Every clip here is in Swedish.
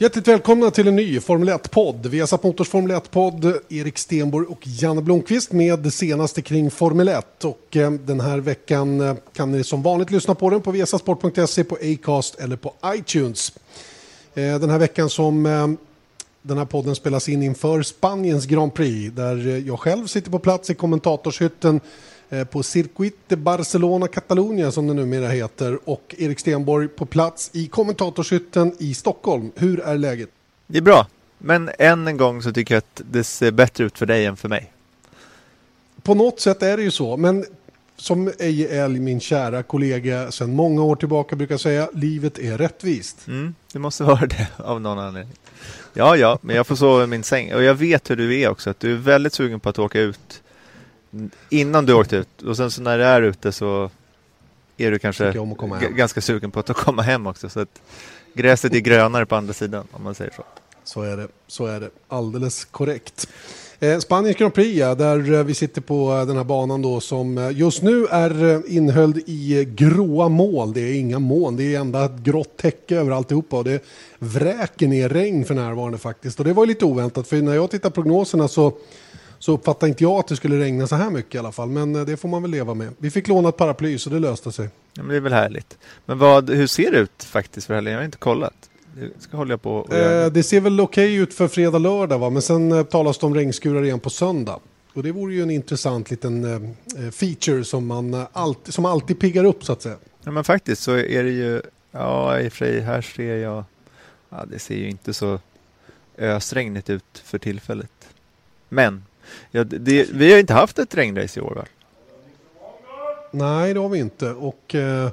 Hjärtligt välkomna till en ny Formel 1-podd. Vi har satt Motors Formel 1-podd, Erik Stenborg och Janne Blomqvist med det senaste kring Formel 1. Och eh, den här veckan eh, kan ni som vanligt lyssna på den på viasasport.se, på Acast eller på iTunes. Eh, den här veckan som eh, den här podden spelas in inför Spaniens Grand Prix där eh, jag själv sitter på plats i kommentatorshytten på Circuit de Barcelona Catalunya som det numera heter och Erik Stenborg på plats i kommentatorshytten i Stockholm. Hur är läget? Det är bra, men än en gång så tycker jag att det ser bättre ut för dig än för mig. På något sätt är det ju så, men som Eje min kära kollega sedan många år tillbaka brukar säga, livet är rättvist. Mm, det måste vara det av någon anledning. Ja, ja, men jag får sova i min säng och jag vet hur du är också, att du är väldigt sugen på att åka ut innan du åkte ut och sen så när du är ute så är du kanske ganska sugen på att komma hem också. Så att gräset är grönare på andra sidan om man säger så. Så är det, så är det. Alldeles korrekt. Eh, Spaniens Grand Prix, ja, där eh, vi sitter på eh, den här banan då som just nu är inhöljd i gråa moln. Det är inga moln, det är enda ett grått täcke över alltihopa och det vräker ner regn för närvarande faktiskt. Och det var lite oväntat för när jag tittar prognoserna så så uppfattade inte jag att det skulle regna så här mycket i alla fall. Men eh, det får man väl leva med. Vi fick låna ett paraply så det löste sig. Ja, men det är väl härligt. Men vad, hur ser det ut faktiskt för helgen? Jag har inte kollat. Det ska hålla på. Eh, det ser väl okej ut för fredag, lördag va? Men sen eh, talas det om regnskurar igen på söndag. Och det vore ju en intressant liten eh, eh, feature som, man, eh, alltid, som alltid piggar upp så att säga. Ja, men faktiskt så är det ju, ja i och för sig, här ser jag, ja det ser ju inte så ösregnigt ut för tillfället. Men, ja, det, vi har inte haft ett regnrace i år va? Nej, det har vi inte. Och eh,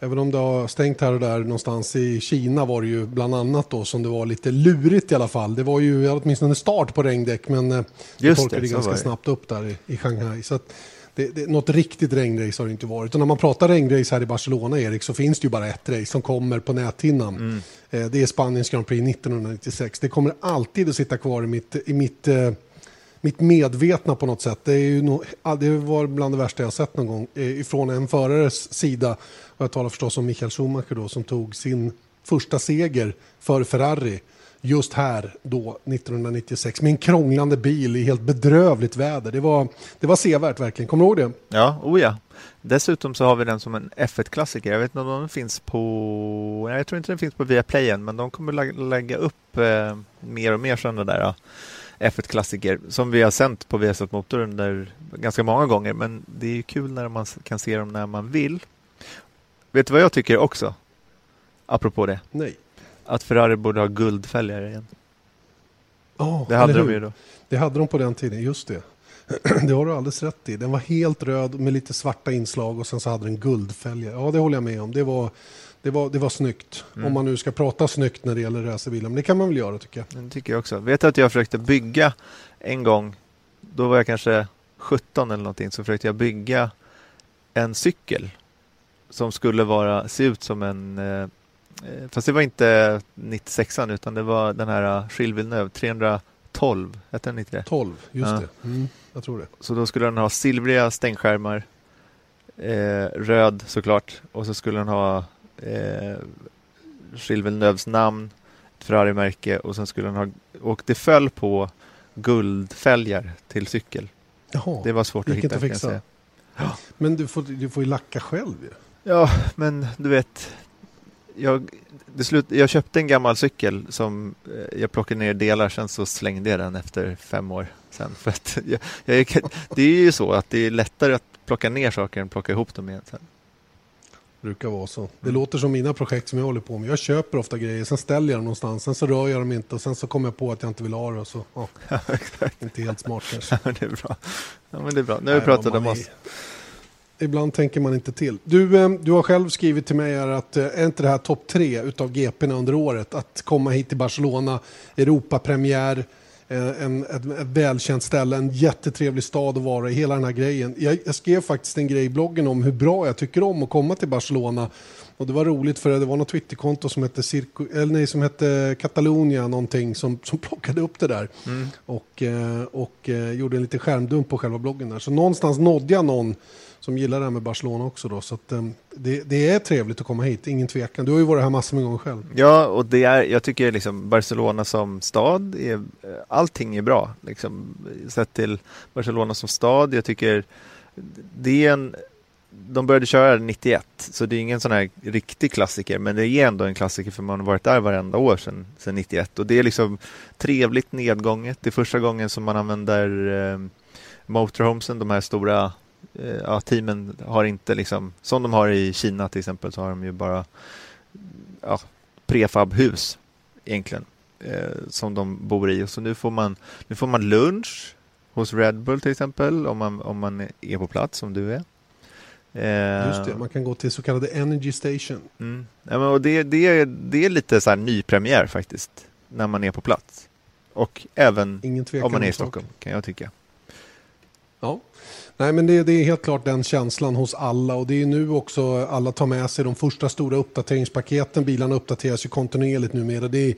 även om det har stängt här och där någonstans i Kina var det ju bland annat då som det var lite lurigt i alla fall. Det var ju åtminstone start på regndäck men eh, det torkade ganska snabbt upp där i, i Shanghai. Så att det, det, något riktigt regnrace har det inte varit. Och när man pratar regnrace här i Barcelona, Erik, så finns det ju bara ett race som kommer på näthinnan. Mm. Eh, det är Spaniens Grand Prix 1996. Det kommer alltid att sitta kvar i mitt, i mitt eh, mitt medvetna på något sätt. Det, är ju det var bland det värsta jag sett någon gång eh, ifrån en förares sida. Och jag talar förstås om Michael Schumacher då som tog sin första seger för Ferrari just här då 1996 med en krånglande bil i helt bedrövligt väder. Det var, det var sevärt verkligen. Kommer du ihåg det? Ja, oh ja. Dessutom så har vi den som en F1-klassiker. Jag vet inte om den finns på... Jag tror inte den finns på Viaplay än, men de kommer lägga upp eh, mer och mer sådana där ja, F1-klassiker som vi har sänt på Viasat Motor under ganska många gånger. Men det är ju kul när man kan se dem när man vill. Vet du vad jag tycker också? Apropå det. Nej. Att Ferrari borde ha guldfälgar igen. Oh, Det hade de ju då. Det hade de på den tiden, just det. Det har du alldeles rätt i. Den var helt röd med lite svarta inslag och sen så hade den guldfälgar. Ja, det håller jag med om. Det var, det var, det var snyggt. Mm. Om man nu ska prata snyggt när det gäller racerbilar. Men det kan man väl göra tycker jag. Det tycker jag också. Vet du att jag försökte bygga en gång, då var jag kanske 17 eller någonting, så försökte jag bygga en cykel som skulle vara, se ut som en, eh, eh, fast det var inte 96an utan det var den här Gilles Villeneuve 312, hette den inte det? 12, just Ja. det. Mm, jag tror det. Så då skulle den ha silvriga stängskärmar, eh, röd såklart, och så skulle den ha eh, Gilles Villeneuves namn, ett Ferrari-märke och sen skulle den ha, och det föll på guldfälgar till cykel. Jaha, Det var svårt att hitta. att fixa. säga. Men du får, du får ju lacka själv ju. Ja, men du vet, jag, det slut, jag köpte en gammal cykel som eh, jag plockade ner delar, sen så slängde jag den efter fem år. Sen, för att jag, jag, det är ju så att det är lättare att plocka ner saker än plocka ihop dem igen. Sen. Brukar vara så. Det Mm. låter som mina projekt som jag håller på med. Jag köper ofta grejer, sen ställer jag dem någonstans, sen så rör jag dem inte och sen så kommer jag på att jag inte vill ha det. Och så, ja, Ja, exakt. inte helt smart kanske. Ja, det är bra. Ja, men det är bra. Nu har vi pratat om oss. ibland tänker man inte till. Du, eh, du har själv skrivit till mig att eh, är inte det här topp tre utav GPn under året? Att komma hit till Barcelona, Europapremiär, en, ett, ett välkänt ställe, en jättetrevlig stad att vara i, hela den här grejen. Jag, jag skrev faktiskt en grej i bloggen om hur bra jag tycker om att komma till Barcelona. Och det var roligt för det var något Twitterkonto som hette, Cirku, eller nej, som hette Catalonia någonting som, som plockade upp det där. Mm. Och, och gjorde en liten skärmdump på själva bloggen där. Så någonstans nådde jag någon som gillar det här med Barcelona också. Då, så att, um, det, det, är trevligt att komma hit, ingen tvekan. Du har ju varit här massor med gånger själv. Ja, och det är, jag tycker liksom Barcelona som stad, är, eh, allting är bra. Liksom, sett till Barcelona som stad, jag tycker det är en de började köra 91, så det är ingen sån här riktig klassiker, men det är ändå en klassiker för man har varit där varenda år sedan, sedan 91 och det är liksom trevligt nedgånget. Det är första gången som man använder eh, motorhomesen, de här stora ja, teamen har inte liksom, som de har i Kina till exempel, så har de ju bara ja, prefabhus egentligen eh, som de bor i. Och så nu får man, nu får man lunch hos Red Bull till exempel om man, om man är på plats som du är. Eh, Just det, man kan gå till så kallade Energy Station. Mm. Ja, men och det, det, det är lite så här nypremiär faktiskt när man är på plats. Och även om man är i Stockholm kan jag tycka. Ja, Nej, men det, det, är helt klart den känslan hos alla och det är nu också alla tar med sig de första stora uppdateringspaketen. Bilarna uppdateras ju kontinuerligt numera. Det är,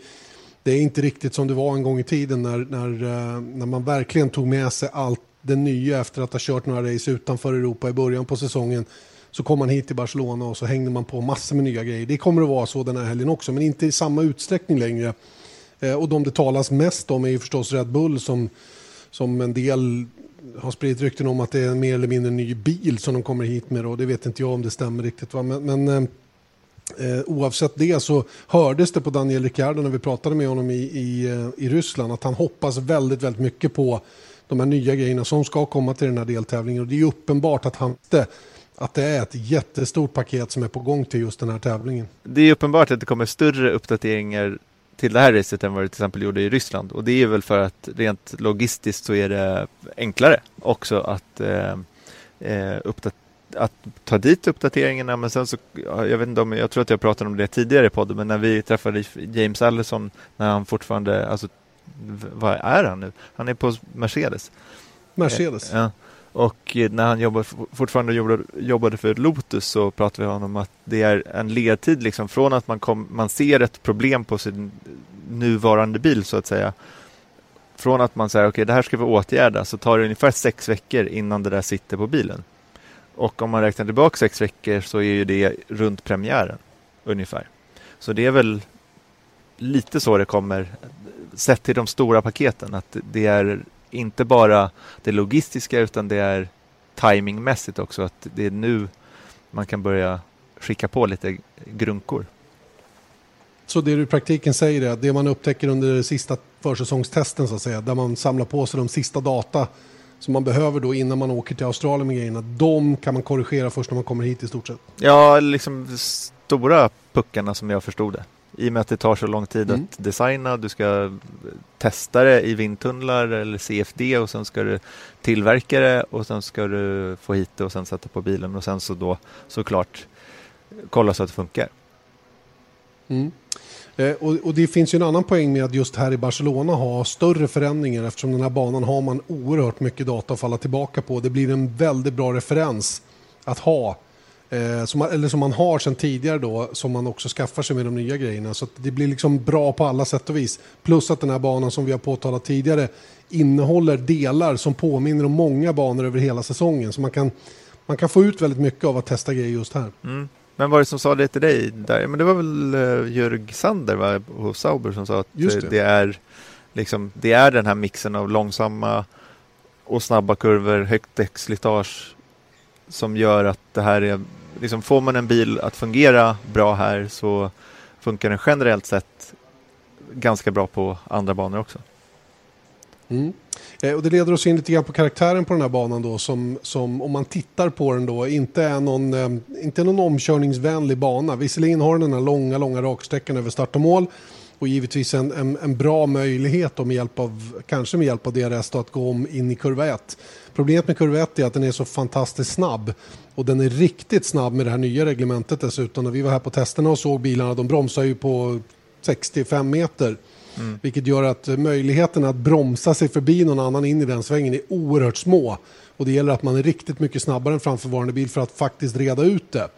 det är inte riktigt som det var en gång i tiden när, när, eh, när man verkligen tog med sig allt det nya efter att ha kört några race utanför Europa i början på säsongen. Så kom man hit till Barcelona och så hängde man på massor med nya grejer. Det kommer att vara så den här helgen också, men inte i samma utsträckning längre. Eh, och de det talas mest om är ju förstås Red Bull som, som en del har spridit rykten om att det är en mer eller mindre ny bil som de kommer hit med. Och det vet inte jag om det stämmer riktigt. Va? Men, men eh, eh, oavsett det så hördes det på Daniel Ricciardo när vi pratade med honom i, i, eh, i Ryssland att han hoppas väldigt, väldigt mycket på de här nya grejerna som ska komma till den här deltävlingen. Och det är uppenbart att han inte att det är ett jättestort paket som är på gång till just den här tävlingen. Det är uppenbart att det kommer större uppdateringar till det här racet än vad det till exempel gjorde i Ryssland. Och det är väl för att rent logistiskt så är det enklare också att, eh, eh att ta dit uppdateringarna. Men sen så, jag vet inte om, jag tror att jag pratade om det tidigare i podden, men när vi träffade James Allison när han fortfarande, alltså vad är han nu? Han är på Mercedes. Mercedes? Ja. Och eh, när han jobbade, fortfarande jobbade, jobbade för Lotus så pratade vi om att det är en ledtid liksom från att man, kom, man ser ett problem på sin nuvarande bil så att säga. Från att man säger okej okay, det här ska vi åtgärda så tar det ungefär sex veckor innan det där sitter på bilen. Och om man räknar tillbaka sex veckor så är ju det runt premiären ungefär. Så det är väl lite så det kommer sett till de stora paketen att det är inte bara det logistiska utan det är timingmässigt också. Att det är nu man kan börja skicka på lite grunkor. Så det du i praktiken säger är att det man upptäcker under sista försäsongstesten så att säga, där man samlar på sig de sista data som man behöver då innan man åker till Australien med grejerna, de kan man korrigera först när man kommer hit i stort sett? Ja, liksom stora puckarna som jag förstod det. I och med att det tar så lång tid mm. att designa, du ska testa det i vindtunnlar eller CFD och sen ska du tillverka det och sen ska du få hit det och sen sätta på bilen och sen så då såklart kolla så att det funkar. Mm. Eh, och, och, det finns ju en annan poäng med att just här i Barcelona ha större förändringar eftersom den här banan har man oerhört mycket data att falla tillbaka på. Det blir en väldigt bra referens att ha Eh, som man, eller som man har sedan tidigare då, som man också skaffar sig med de nya grejerna. Så det blir liksom bra på alla sätt och vis. Plus att den här banan som vi har påtalat tidigare innehåller delar som påminner om många banor över hela säsongen. Så man kan, man kan få ut väldigt mycket av att testa grejer just här. Mm. Men var det som sa det till dig? Där? Men det var väl uh, Jörg Sander va, hos Sauber som sa att det. det. är liksom, det är den här mixen av långsamma och snabba kurvor, högt däckslitage som gör att det här är liksom får man en bil att fungera bra här så funkar den generellt sett ganska bra på andra banor också. Mm. Eh, och det leder oss in lite grann på karaktären på den här banan då som, som om man tittar på den då inte är någon, eh, inte någon omkörningsvänlig bana. Visserligen har den den här långa, långa raksträckan över start och mål och givetvis en, en, en, bra möjlighet med hjälp av, kanske med hjälp av DRS att gå om in i kurva 1. Problemet med kurva 1 är att den är så fantastiskt snabb och den är riktigt snabb med det här nya reglementet dessutom. När vi var här på testerna och såg bilarna, de bromsar ju på 65 meter. Mm. Vilket gör att möjligheten att bromsa sig förbi någon annan in i den svängen är oerhört små. Och det gäller att man är riktigt mycket snabbare än framförvarande bil för att faktiskt reda ut det.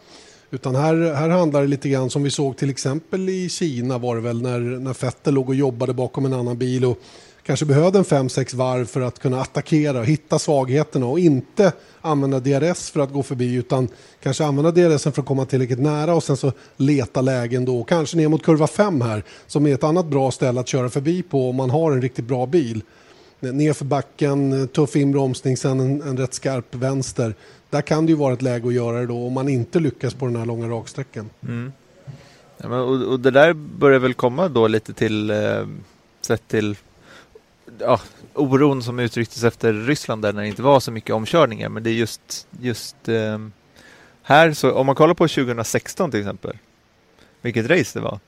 Utan här, här handlar det lite grann som vi såg till exempel i Kina var det väl när, när Vettel låg och jobbade bakom en annan bil och kanske behövde en 5-6 varv för att kunna attackera och hitta svagheterna och inte använda DRS för att gå förbi utan kanske använda DRS för att komma tillräckligt nära och sen så leta lägen då kanske ner mot kurva 5 här som är ett annat bra ställe att köra förbi på om man har en riktigt bra bil. Ner för backen, tuff inbromsning, sen en, en rätt skarp vänster. Där kan det ju vara ett läge att göra det då om man inte lyckas på den här långa raksträckan. Mm. Ja, men, och, och, det där börjar väl komma då lite till eh, sett till ja, oron som uttrycktes efter Ryssland där när det inte var så mycket omkörningar. Men det är just, just eh, här, så om man kollar på 2016 till exempel, vilket race det var.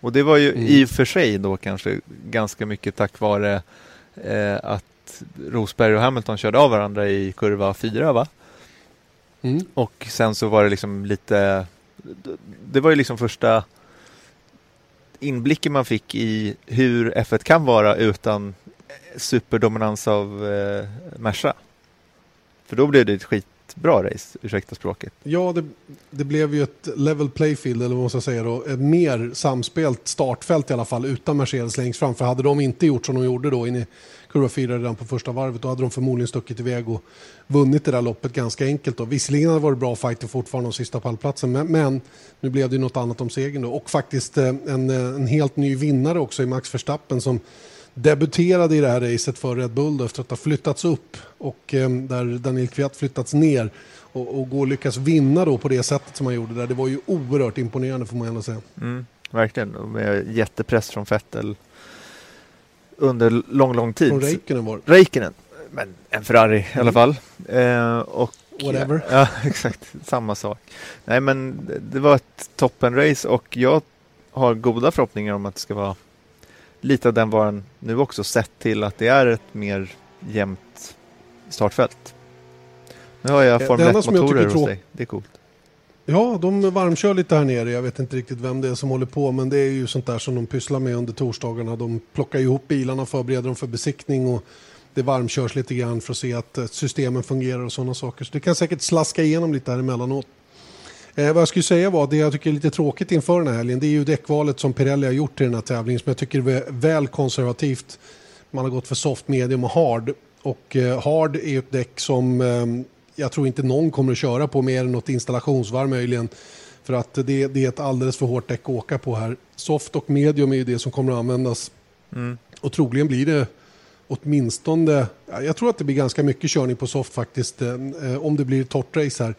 Och det var ju mm. i och för sig då kanske ganska mycket tack vare eh, att Rosberg och Hamilton körde av varandra i kurva 4 va? Mm. Och sen så var det liksom lite, det var ju liksom första inblicken man fick i hur F1 kan vara utan superdominans av eh, Merca. För då blev det ett skitbra race, ursäkta språket. Ja, det, det, blev ju ett level playfield, eller vad man ska säga då. Ett mer samspelt startfält i alla fall, utan Mercedes längst fram. För hade de inte gjort som de gjorde då in i kurva 4 redan på första varvet, då hade de förmodligen stuckit iväg och vunnit det där loppet ganska enkelt. Då. Visserligen hade det varit bra fighter fortfarande om sista pallplatsen, men, men, nu blev det ju något annat om segern då. Och faktiskt eh, en, eh, en helt ny vinnare också i Max Verstappen som debuterade i det här racet för Red Bull efter att ha flyttats upp och eh, där Daniel Kviat flyttats ner och, och gå och lyckas vinna då på det sättet som han gjorde där. Det var ju oerhört imponerande får man ändå säga. Mm, verkligen, med jättepress från Vettel under lång, lång tid. Från Räikkönen var det. Räikkönen, men en Ferrari mm. i alla fall. Eh, och, Whatever. Ja, exakt. Samma sak. Nej, men det var ett toppenrace och jag har goda förhoppningar om att det ska vara lite av den varan nu också sett till att det är ett mer jämnt startfält. Nu har jag Formel 1-motorer hos dig. Det är coolt. Ja, de varmkör lite här nere. Jag vet inte riktigt vem det är som håller på, men det är ju sånt där som de pysslar med under torsdagarna. De plockar ihop bilarna, förbereder dem för besiktning och det varmkörs lite grann för att se att systemen fungerar och sådana saker. Så det kan säkert slaska igenom lite här emellanåt. Eh, vad jag skulle säga var, det jag tycker är lite tråkigt inför den här helgen, det är ju däckvalet som Pirelli har gjort i den här tävlingen som jag tycker är väl konservativt. Man har gått för soft, medium och hard. Och eh, hard är ju ett däck som eh, jag tror inte någon kommer att köra på mer än något installationsvarv möjligen. För att det, det, är ett alldeles för hårt däck att åka på här. Soft och medium är ju det som kommer att användas. Mm. Och troligen blir det åtminstone, jag tror att det blir ganska mycket körning på soft faktiskt, eh, om det blir torrt race här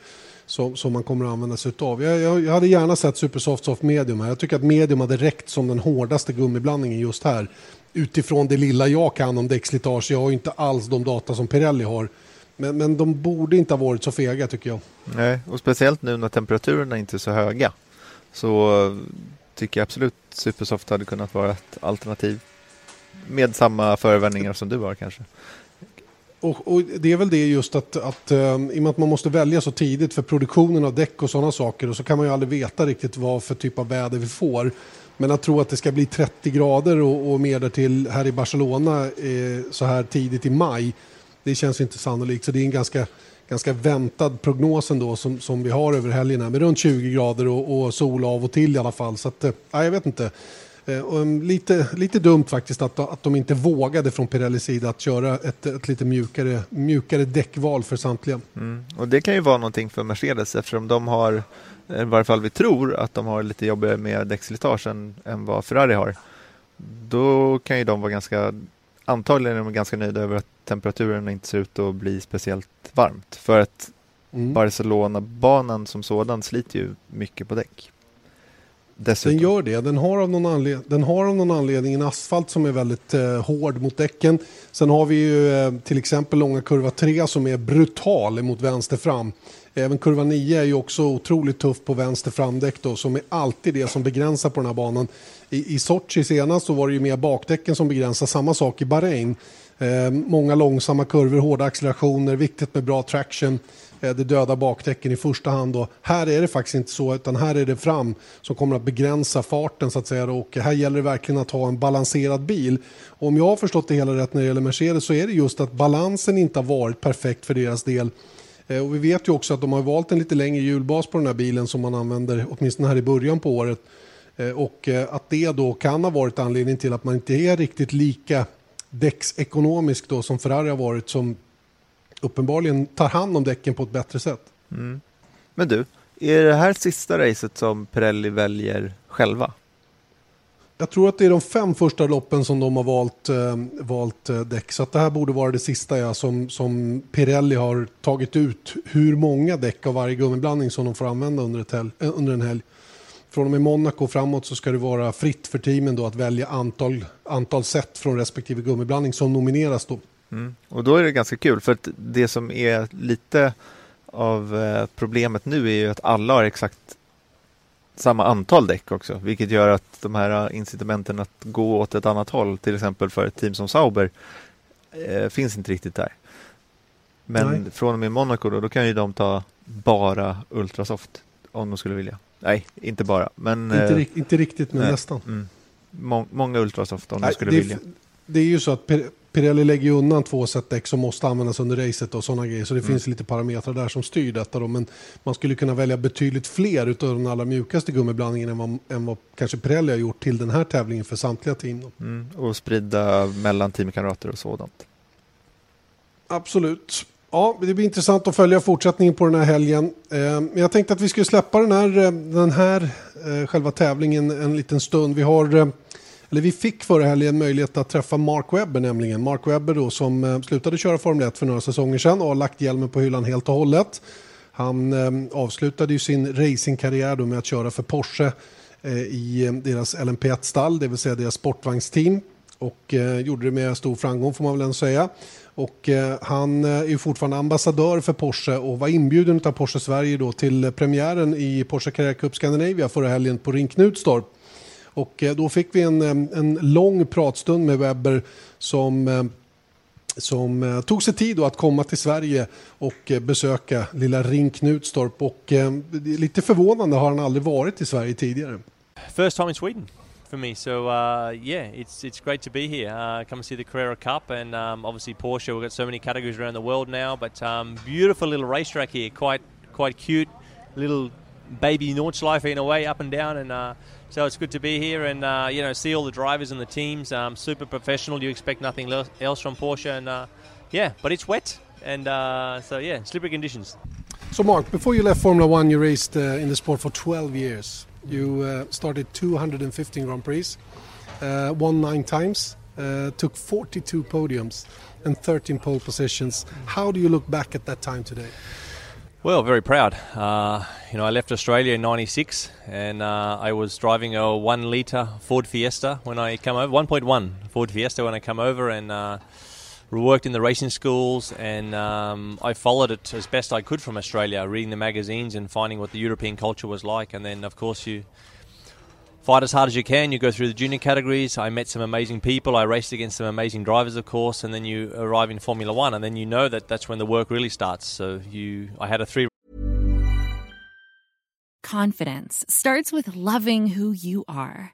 som, som man kommer att använda sig av. Jag, jag, jag, hade gärna sett Supersoft Soft Medium här. Jag tycker att Medium hade räckt som den hårdaste gummiblandningen just här. Utifrån det lilla jag kan om däckslitage. Jag har inte alls de data som Pirelli har. Men, men de borde inte ha varit så fega tycker jag. Nej, och speciellt nu när temperaturerna inte är så höga. Så tycker jag absolut Supersoft hade kunnat vara ett alternativ. Med samma förevändningar som du har kanske. Och, och, det är väl det just att, att um, i och med att man måste välja så tidigt för produktionen av däck och sådana saker och så kan man ju aldrig veta riktigt vad för typ av väder vi får. Men att tro att det ska bli 30 grader och, och mer därtill här i Barcelona eh, så här tidigt i maj, det känns inte sannolikt. Så det är en ganska, ganska väntad prognos ändå som, som vi har över helgen här med runt 20 grader och, och sol av och till i alla fall. Så att, eh, jag vet inte. Eh, lite, lite dumt faktiskt att, att de inte vågade från Pirellis sida att köra ett, ett lite mjukare, mjukare däckval för samtliga. Mm. Och det kan ju vara någonting för Mercedes eftersom de har, i varje fall vi tror, att de har lite jobbigare med däckslitage än, än vad Ferrari har. Då kan ju de vara ganska, antagligen är de ganska nöjda över att temperaturen inte ser ut att bli speciellt varmt. För att mm. Barcelona-banan som sådan sliter ju mycket på däck Dessutom. Den gör det. Den har, av någon anledning, den har av någon anledning en asfalt som är väldigt eh, hård mot däcken. Sen har vi ju eh, till exempel långa kurva 3 som är brutal mot vänster fram. Även kurva 9 är ju också otroligt tuff på vänster framdäck då, som är alltid det som begränsar på den här banan. I, i Sochi senast så var det ju mer bakdäcken som begränsar, samma sak i Bahrain. Eh, många långsamma kurvor, hårda accelerationer, viktigt med bra traction. Eh, det döda bakdäcken i första hand. Och Här är det faktiskt inte så, utan här är det fram som kommer att begränsa farten så att säga. Och här gäller det verkligen att ha en balanserad bil. Och om jag har förstått det hela rätt när det gäller Mercedes så är det just att balansen inte har varit perfekt för deras del. Eh, och vi vet ju också att de har valt en lite längre hjulbas på den här bilen som man använder åtminstone här i början på året. Eh, och att det då kan ha varit anledningen till att man inte är riktigt lika däcksekonomisk då som Ferrari har varit som uppenbarligen tar hand om däcken på ett bättre sätt. Mm. Men du, är det här sista racet som Pirelli väljer själva? Jag tror att det är de fem första loppen som de har valt, eh, valt eh, däck. Så att det här borde vara det sista ja, som, som Pirelli har tagit ut. Hur många däck av varje gummiblandning som de får använda under, ett helg, eh, under en helg. Från och med Monaco framåt så ska det vara fritt för teamen då att välja antal, antal set från respektive gummiblandning som nomineras. Då. Mm. Och då är det ganska kul för att det som är lite av eh, problemet nu är ju att alla har exakt samma antal däck också, vilket gör att de här incitamenten att gå åt ett annat håll, till exempel för ett team som Sauber, eh, finns inte riktigt där. Men Nej. från och med Monaco då, då kan ju de ta bara Ultrasoft om de skulle vilja. Nej, inte bara, men... Inte, eh, inte riktigt, men nej. nästan. Mm. Må många Ultrasoft om Nej, de skulle vilja. Det är ju så att Pirelli lägger ju undan två set däck som måste användas under racet och sådana grejer. Så det mm. finns lite parametrar där som styr detta. Då. Men man skulle kunna välja betydligt fler utav den allra mjukaste gummiblandningen än vad, än vad kanske Pirelli har gjort till den här tävlingen för samtliga team. Mm. Och sprida mellan teamkamrater och sådant. Absolut. Ja, det blir intressant att följa fortsättningen på den här helgen. Eh, jag tänkte att vi skulle släppa den här, eh, den här eh, själva tävlingen en liten stund. Vi har eller vi fick förra helgen möjlighet att träffa Mark Webber nämligen. Mark Webber då som eh, slutade köra Formel 1 för några säsonger sedan och har lagt hjälmen på hyllan helt och hållet. Han eh, avslutade ju sin racingkarriär då med att köra för Porsche eh, i deras LMP1-stall, det vill säga deras sportvagnsteam. Och gjorde det med stor framgång får man väl ändå säga. Och han är ju fortfarande ambassadör för Porsche och var inbjuden av Porsche Sverige då till premiären i Porsche Carrera Cup Scandinavia förra helgen på Ring Knutstorp. Och eh, då fick vi en, eh, en lång pratstund med Webber som eh, som tog sig tid att komma till Sverige och besöka lilla Ring Knutstorp. Och lite förvånande har han aldrig varit i Sverige tidigare. First time in Sweden for me, so uh, yeah, it's it's great to be here. Uh, come and see the Carrera Cup, and um, obviously Porsche. We've got so many categories around the world now, but um, beautiful little racetrack here, quite quite cute, little baby Nordschleife in a way, up and down, and uh, so it's good to be here and uh, you know see all the drivers and the teams. Um, super professional. You expect nothing else from Porsche, and uh, yeah, but it's wet and uh, so yeah, slippery conditions. So Mark, before you left Formula One, you raced uh, in the sport for 12 years. You uh, started 215 Grand Prix, uh, won nine times, took 42 podiums and 13 pole positions. How do you look back at that time today? Well, very proud. Uh, you know, I left Australia in '96, and uh, I was driving a one-liter Ford Fiesta when I come over. 1.1 Ford Fiesta when I come over, and uh, worked in the racing schools. And um, I followed it as best I could from Australia, reading the magazines and finding what the European culture was like. And then, of course, you fight as hard as you can. You go through the junior categories. I met some amazing people. I raced against some amazing drivers, of course, and then you arrive in Formula One, and then you know that that's when the work really starts. So you, I had a three. Confidence starts with loving who you are.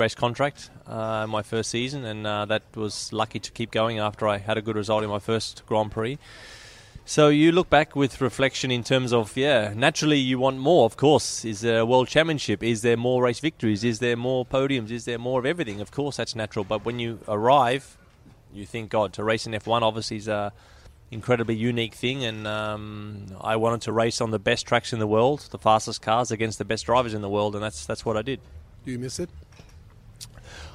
Race contract uh, my first season, and uh, that was lucky to keep going after I had a good result in my first Grand Prix. So you look back with reflection in terms of yeah, naturally you want more. Of course, is there a world championship? Is there more race victories? Is there more podiums? Is there more of everything? Of course, that's natural. But when you arrive, you think, God, to race in F1 obviously is a incredibly unique thing, and um, I wanted to race on the best tracks in the world, the fastest cars against the best drivers in the world, and that's that's what I did. Do you miss it?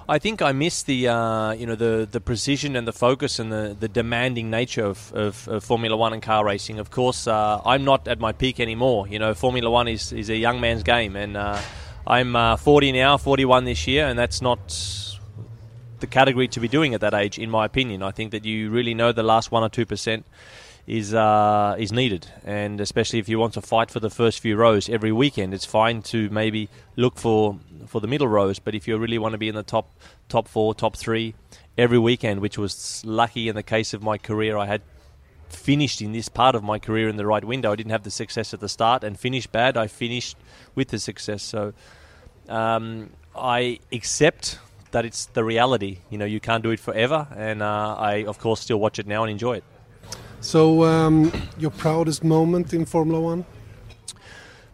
I think I miss the uh, you know the the precision and the focus and the, the demanding nature of, of, of Formula One and car racing. Of course, uh, I'm not at my peak anymore. You know, Formula One is, is a young man's game, and uh, I'm uh, 40 now, 41 this year, and that's not the category to be doing at that age, in my opinion. I think that you really know the last one or two percent is uh, is needed, and especially if you want to fight for the first few rows every weekend, it's fine to maybe look for for the middle rows. But if you really want to be in the top top four, top three every weekend, which was lucky in the case of my career, I had finished in this part of my career in the right window. I didn't have the success at the start and finished bad. I finished with the success. So um, I accept that it's the reality. You know, you can't do it forever, and uh, I of course still watch it now and enjoy it. So, um, your proudest moment in Formula One?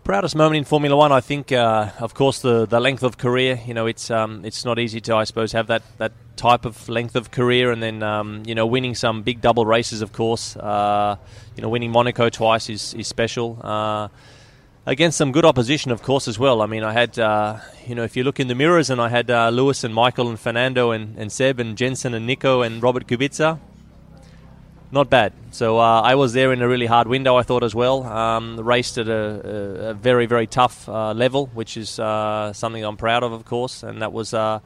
Proudest moment in Formula One, I think, uh, of course, the, the length of career. You know, it's um, it's not easy to, I suppose, have that, that type of length of career, and then um, you know, winning some big double races. Of course, uh, you know, winning Monaco twice is is special. Uh, against some good opposition, of course, as well. I mean, I had, uh, you know, if you look in the mirrors, and I had uh, Lewis and Michael and Fernando and, and Seb and Jensen and Nico and Robert Kubica not bad. So uh, I was there in a really hard window, I thought as well. Um, raced at a, a, very, very tough uh, level, which is uh, something I'm proud of, of course. And that was uh,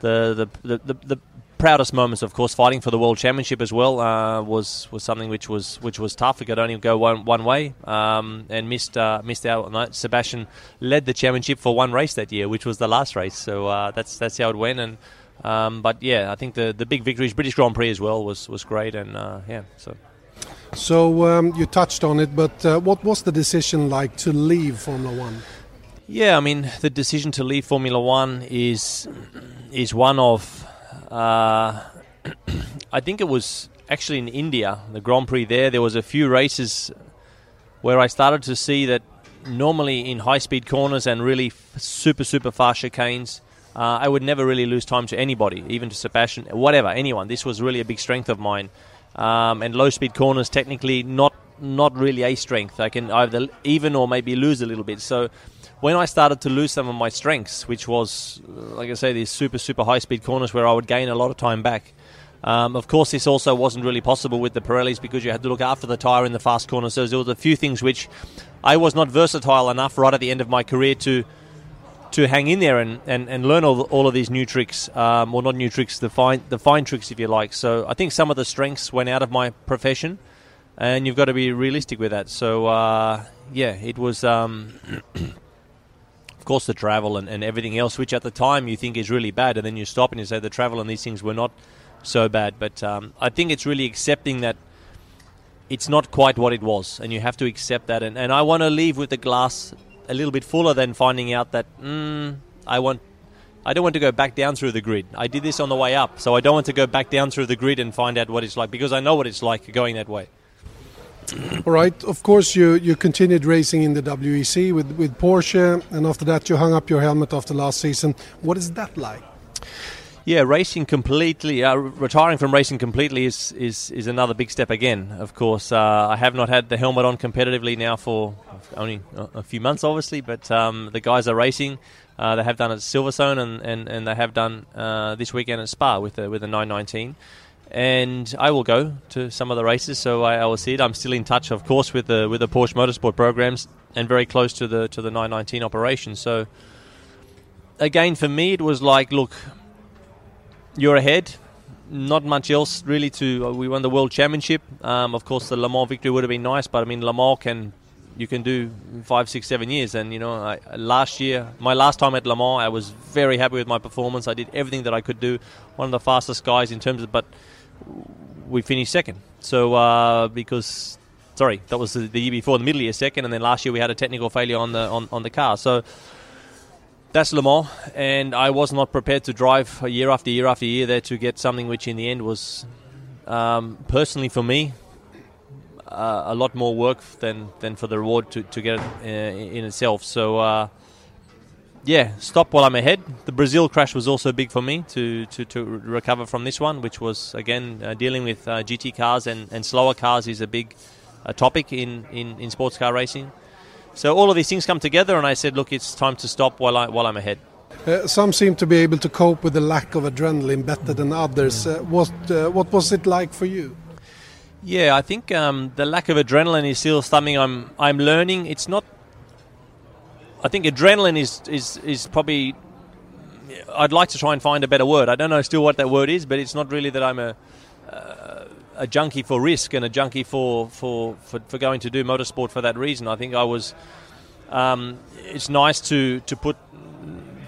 the, the, the, the, proudest moments, of course. Fighting for the world championship as well uh, was was something which was which was tough. It could only go one one way, um, and missed uh, missed out. Sebastian led the championship for one race that year, which was the last race. So that's that's how it went and. Um, but yeah, I think the the big victories, British Grand Prix as well, was was great, and uh, yeah, so. So um, you touched on it, but uh, what was the decision like to leave Formula One? Yeah, I mean the decision to leave Formula One is is one of uh, I think it was actually in India, the Grand Prix there. There was a few races where I started to see that normally in high speed corners and really super super fast chicanes uh, I would never really lose time to anybody, even to Sebastian, whatever, anyone. This was really a big strength of mine. Um, and low speed corners, technically, not not really a strength. I can either even or maybe lose a little bit. So when I started to lose some of my strengths, which was, like I say, these super, super high speed corners where I would gain a lot of time back. Um, of course, this also wasn't really possible with the Pirellis because you had to look after the tyre in the fast corners. So there was a few things which I was not versatile enough right at the end of my career to to hang in there and, and, and learn all, all of these new tricks, um, or not new tricks, the fine the fine tricks, if you like. So I think some of the strengths went out of my profession, and you've got to be realistic with that. So uh, yeah, it was. Um, of course, the travel and, and everything else, which at the time you think is really bad, and then you stop and you say the travel and these things were not so bad. But um, I think it's really accepting that it's not quite what it was, and you have to accept that. And, and I want to leave with the glass a little bit fuller than finding out that mm, I want I don't want to go back down through the grid. I did this on the way up, so I don't want to go back down through the grid and find out what it's like because I know what it's like going that way. All right. Of course, you, you continued racing in the WEC with, with Porsche, and after that, you hung up your helmet after last season. What is that like? Yeah, racing completely, uh, retiring from racing completely is, is, is another big step again. Of course, uh, I have not had the helmet on competitively now for only a few months, obviously, but um, the guys are racing. Uh, they have done at Silverstone and, and, and they have done uh, this weekend at Spa with the, with the 919. And I will go to some of the races, so I, I, will see it. I'm still in touch, of course, with the with the Porsche Motorsport programs and very close to the to the 919 operation. So again, for me, it was like, look, you're ahead. Not much else really to. Uh, we won the world championship. Um, of course, the Le Mans victory would have been nice, but I mean, Le Mans can you can do five, six, seven years. And you know, I, last year, my last time at Le Mans, I was very happy with my performance. I did everything that I could do. One of the fastest guys in terms of, but we finished second. So uh, because sorry, that was the, the, year before, the middle year second, and then last year we had a technical failure on the on, on the car. So that's Le Mans, and I was not prepared to drive year after year after year there to get something which in the end was um, personally for me uh, a lot more work than, than for the reward to, to get it uh, in itself. So, uh, yeah, stop while I'm ahead. The Brazil crash was also big for me to, to, to recover from this one, which was, again, uh, dealing with uh, GT cars and, and slower cars is a big uh, topic in, in, in sports car racing. So all of these things come together, and I said, look, it's time to stop while, I, while I'm ahead. Uh, some seem to be able to cope with the lack of adrenaline better than others. Uh, what uh, what was it like for you? Yeah, I think um, the lack of adrenaline is still something I'm I'm learning. It's not. I think adrenaline is is is probably. I'd like to try and find a better word. I don't know still what that word is, but it's not really that I'm a uh, a junkie for risk and a junkie for, for, for, for, going to do motorsport for that reason. I think I was. Um, it's nice to to put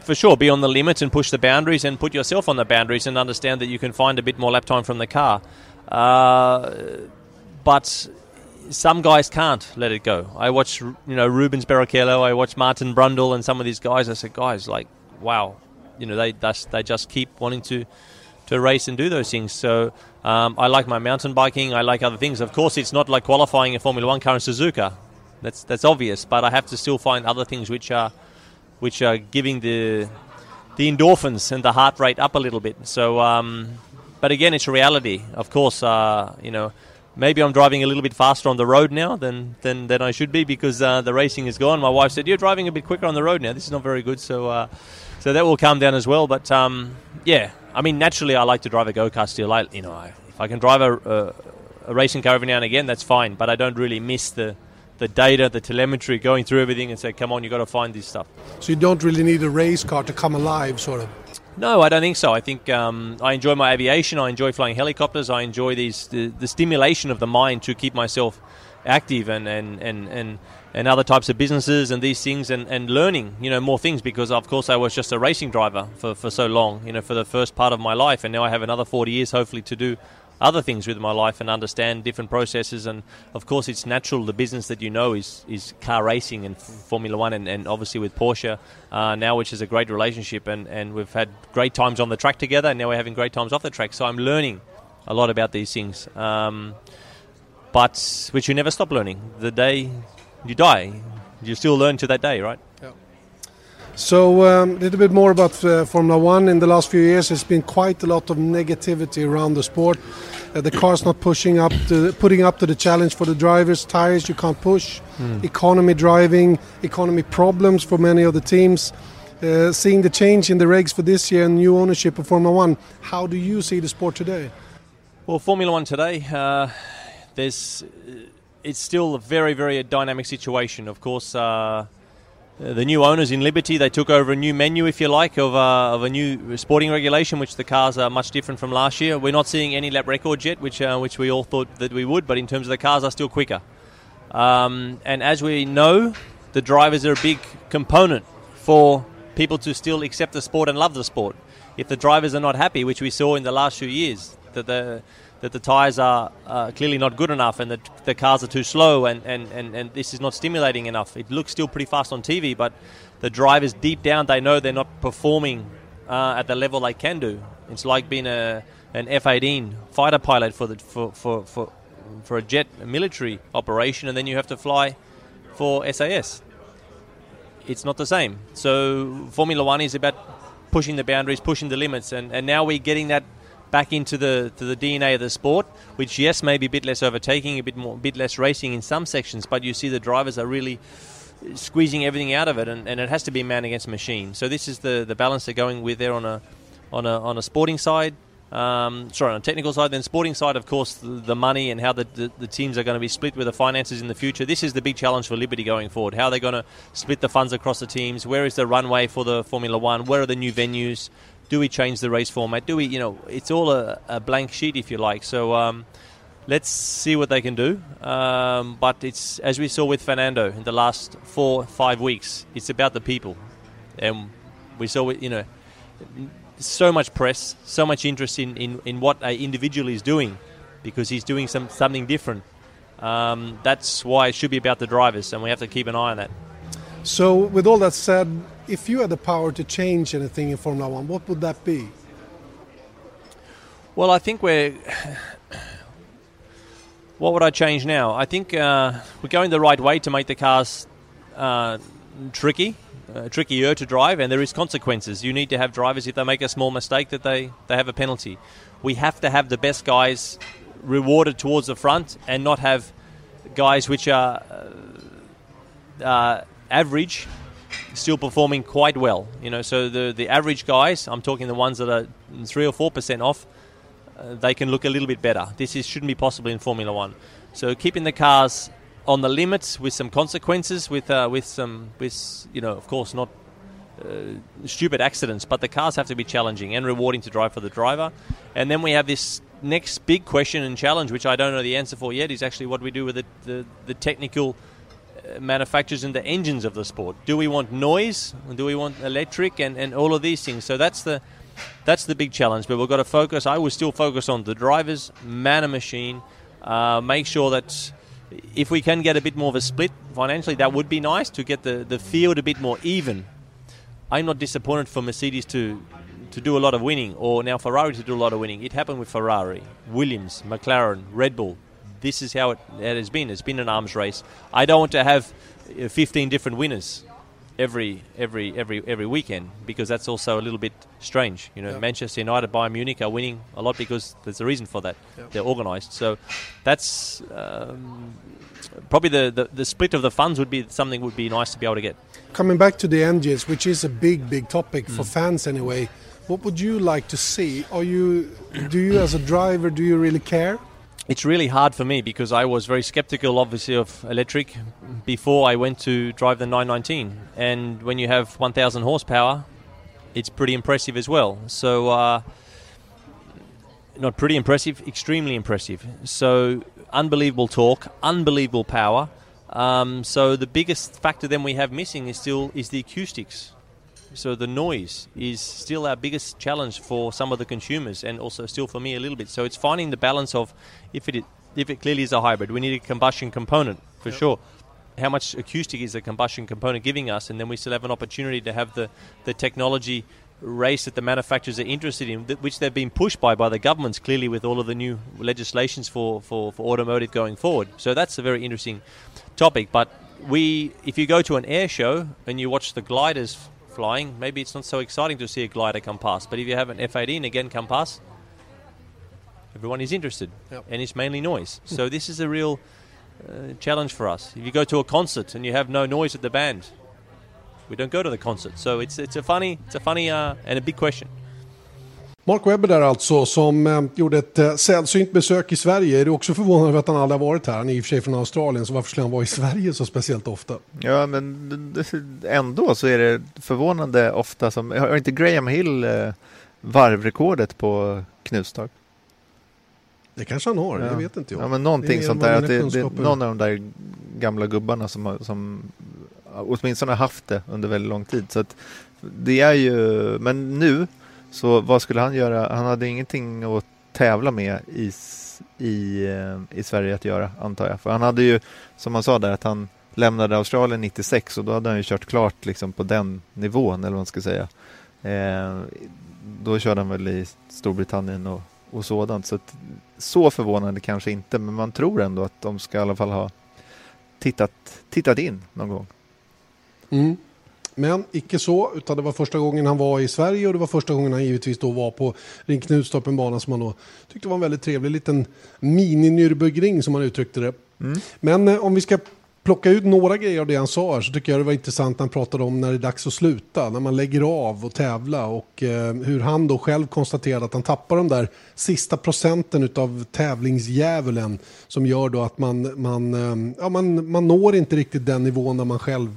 for sure be on the limit and push the boundaries and put yourself on the boundaries and understand that you can find a bit more lap time from the car. Uh, but some guys can't let it go. I watch, you know, Rubens Barrichello, I watch Martin Brundle, and some of these guys. I said, guys, like, wow, you know, they they just keep wanting to to race and do those things. So um, I like my mountain biking. I like other things. Of course, it's not like qualifying a Formula One car in Suzuka. That's that's obvious. But I have to still find other things which are which are giving the the endorphins and the heart rate up a little bit. So um, but again, it's a reality. Of course, uh, you know, maybe I'm driving a little bit faster on the road now than than, than I should be because uh, the racing is gone. My wife said, "You're driving a bit quicker on the road now. This is not very good." So, uh, so that will calm down as well. But um, yeah, I mean, naturally, I like to drive a go kart still. I, you know, I, if I can drive a, a, a racing car every now and again, that's fine. But I don't really miss the the data, the telemetry, going through everything and say, come on, you've got to find this stuff. So you don't really need a race car to come alive, sort of? No, I don't think so. I think um, I enjoy my aviation. I enjoy flying helicopters. I enjoy these the, the, stimulation of the mind to keep myself active and, and, and, and, and other types of businesses and these things and, and learning you know more things because of course I was just a racing driver for, for so long you know for the first part of my life and now I have another 40 years hopefully to do other things with my life and understand different processes. And of course, it's natural. The business that you know is is car racing and Formula One, and, and obviously with Porsche uh, now, which is a great relationship. And, and we've had great times on the track together, and now we're having great times off the track. So I'm learning a lot about these things. Um, but which you never stop learning. The day you die, you still learn to that day, right? So um, a little bit more about uh, Formula One. In the last few years, there's been quite a lot of negativity around the sport. Uh, the car's not pushing up, to, putting up to the challenge for the drivers. Tires you can't push. Mm. Economy driving, economy problems for many of the teams. Uh, seeing the change in the regs for this year and new ownership of Formula One, how do you see the sport today? Well, Formula One today, uh, there's it's still a very, very dynamic situation. Of course uh, the new owners in Liberty, they took over a new menu, if you like, of, uh, of a new sporting regulation, which the cars are much different from last year. We're not seeing any lap records yet, which, uh, which we all thought that we would, but in terms of the cars, are still quicker. Um, and as we know, the drivers are a big component for people to still accept the sport and love the sport. If the drivers are not happy, which we saw in the last few years, that the that the tyres are uh, clearly not good enough and that the cars are too slow and, and, and, and this is not stimulating enough. It looks still pretty fast on TV, but the drivers deep down they know they're not performing uh, at the level they can do. It's like being a an F-18 fighter pilot for the for, for, for, for a jet a military operation, and then you have to fly for SAS. It's not the same. So Formula One is about pushing the boundaries, pushing the limits, and, and now we're getting that back into the the DNA of the sport, which yes, maybe a bit less overtaking, a bit more, a bit less racing in some sections, but you see the drivers are really squeezing everything out of it, and, and it has to be man against machine. So this is the the balance they're going with there on a on a on a sporting side. Um, sorry, on a technical side, then sporting side, of course, the, the money and how the, the, the, teams are going to be split with the finances in the future. This is the big challenge for Liberty going forward. How are they going to split the funds across the teams? Where is the runway for the Formula One? Where are the new venues? Do we change the race format? Do we, you know, it's all a, a blank sheet if you like. So um, let's see what they can do. Um, but it's as we saw with Fernando in the last four five weeks. It's about the people, and we saw. You know, so much press, so much interest in, in, in what an individual is doing, because he's doing some something different. Um, that's why it should be about the drivers, and we have to keep an eye on that. So, with all that said, if you had the power to change anything in Formula One, what would that be? Well, I think we're. what would I change now? I think uh, we're going the right way to make the cars uh, tricky, uh, trickier to drive, and there is consequences. You need to have drivers if they make a small mistake that they, they have a penalty. We have to have the best guys rewarded towards the front, and not have guys which are uh, uh, average still performing quite well. You know, so the the average guys, I'm talking the ones that are three or four percent off, uh, they can look a little bit better. This is, shouldn't be possible in Formula One. So keeping the cars on the limits with some consequences, with uh, with some with you know, of course, not uh, stupid accidents, but the cars have to be challenging and rewarding to drive for the driver. And then we have this next big question and challenge, which I don't know the answer for yet, is actually what we do with the the, the technical manufacturers and the engines of the sport. Do we want noise? Do we want electric and, and all of these things? So that's the that's the big challenge. But we've got to focus. I would still focus on the drivers, man and machine. Uh, make sure that if we can get a bit more of a split financially, that would be nice to get the, the field a bit more even. I'm not disappointed for Mercedes to to do a lot of winning, or now Ferrari to do a lot of winning. It happened with Ferrari, Williams, McLaren, Red Bull. This is how it, it has been. It's been an arms race. I don't want to have uh, 15 different winners every every every every weekend because that's also a little bit strange. You know, Yeah. Manchester United, Bayern Munich are winning a lot because there's a reason for that. Yeah. They're organised. So that's um, probably the, the the split of the funds would be something would be nice to be able to get. Coming back to the engines, which is a big, big topic Mm. for fans anyway, what would you like to see? Are you, do you as a driver, do you really care? It's really hard for me because I was very skeptical, obviously, of electric before I went to drive the 919. And when you have 1,000 horsepower, it's pretty impressive as well. So, uh, not pretty impressive, extremely impressive. So, unbelievable torque, unbelievable power. Um, so, the biggest factor then we have missing is still is the acoustics. So the noise is still our biggest challenge for some of the consumers, and also still for me a little bit. So it's finding the balance of if it if it clearly is a hybrid, we need a combustion component for sure. How much acoustic is the combustion component giving us, and then we still have an opportunity to have the the technology race that the manufacturers are interested in, which they've been pushed by by the governments clearly with all of the new legislations for, for, for automotive going forward. So that's a very interesting topic. But we, if you go to an air show and you watch the gliders flying, maybe it's not so exciting to see a glider come past. But if you have an F-18 again come past, everyone is interested, Yep. and it's mainly noise. So this is a real uh, challenge for us. If you go to a concert and you have no noise at the band, we don't go to the concert. So it's it's a funny it's a funny uh, and a big question. Mark Webber där alltså, som eh, gjorde ett eh, sällsynt besök i Sverige. Är du också förvånad över att han aldrig har varit här? Han är i och för sig från Australien, så varför skulle han vara i Sverige så speciellt ofta? Ja, men ändå så är det förvånande ofta som... Har inte Graham Hill eh, varvrekordet på Knutstorp? Det kanske han har, det Ja. vet inte jag. Ja, men Det någonting mer sånt där. Att det, det, någon av de där gamla gubbarna som, som åtminstone har haft det under väldigt lång tid. Så att det är ju, men nu, så vad skulle han göra? Han hade ingenting att tävla med i, i, eh, i Sverige att göra, antar jag. För han hade ju, som han sa där, att han lämnade Australien 96 och då hade han ju kört klart liksom på den nivån, eller vad man ska säga. Eh, då körde han väl i Storbritannien och, och sådant. Så, att, så förvånande kanske inte, men man tror ändå att de ska i alla fall ha tittat, tittat in någon gång. Mm. Men icke så, utan det var första gången han var i Sverige och det var första gången han givetvis då var på Ring Knutstorp, en bana som han då tyckte var en väldigt trevlig liten mini-Nürburgring som han uttryckte det. Mm. Men eh, om vi ska plocka ut några grejer av det han sa här så tycker jag det var intressant när han pratade om när det är dags att sluta, när man lägger av och tävla och eh, hur han då själv konstaterade att han tappar de där sista procenten utav tävlingsdjävulen som gör då att man, man, eh, ja, man, man når inte riktigt den nivån där man själv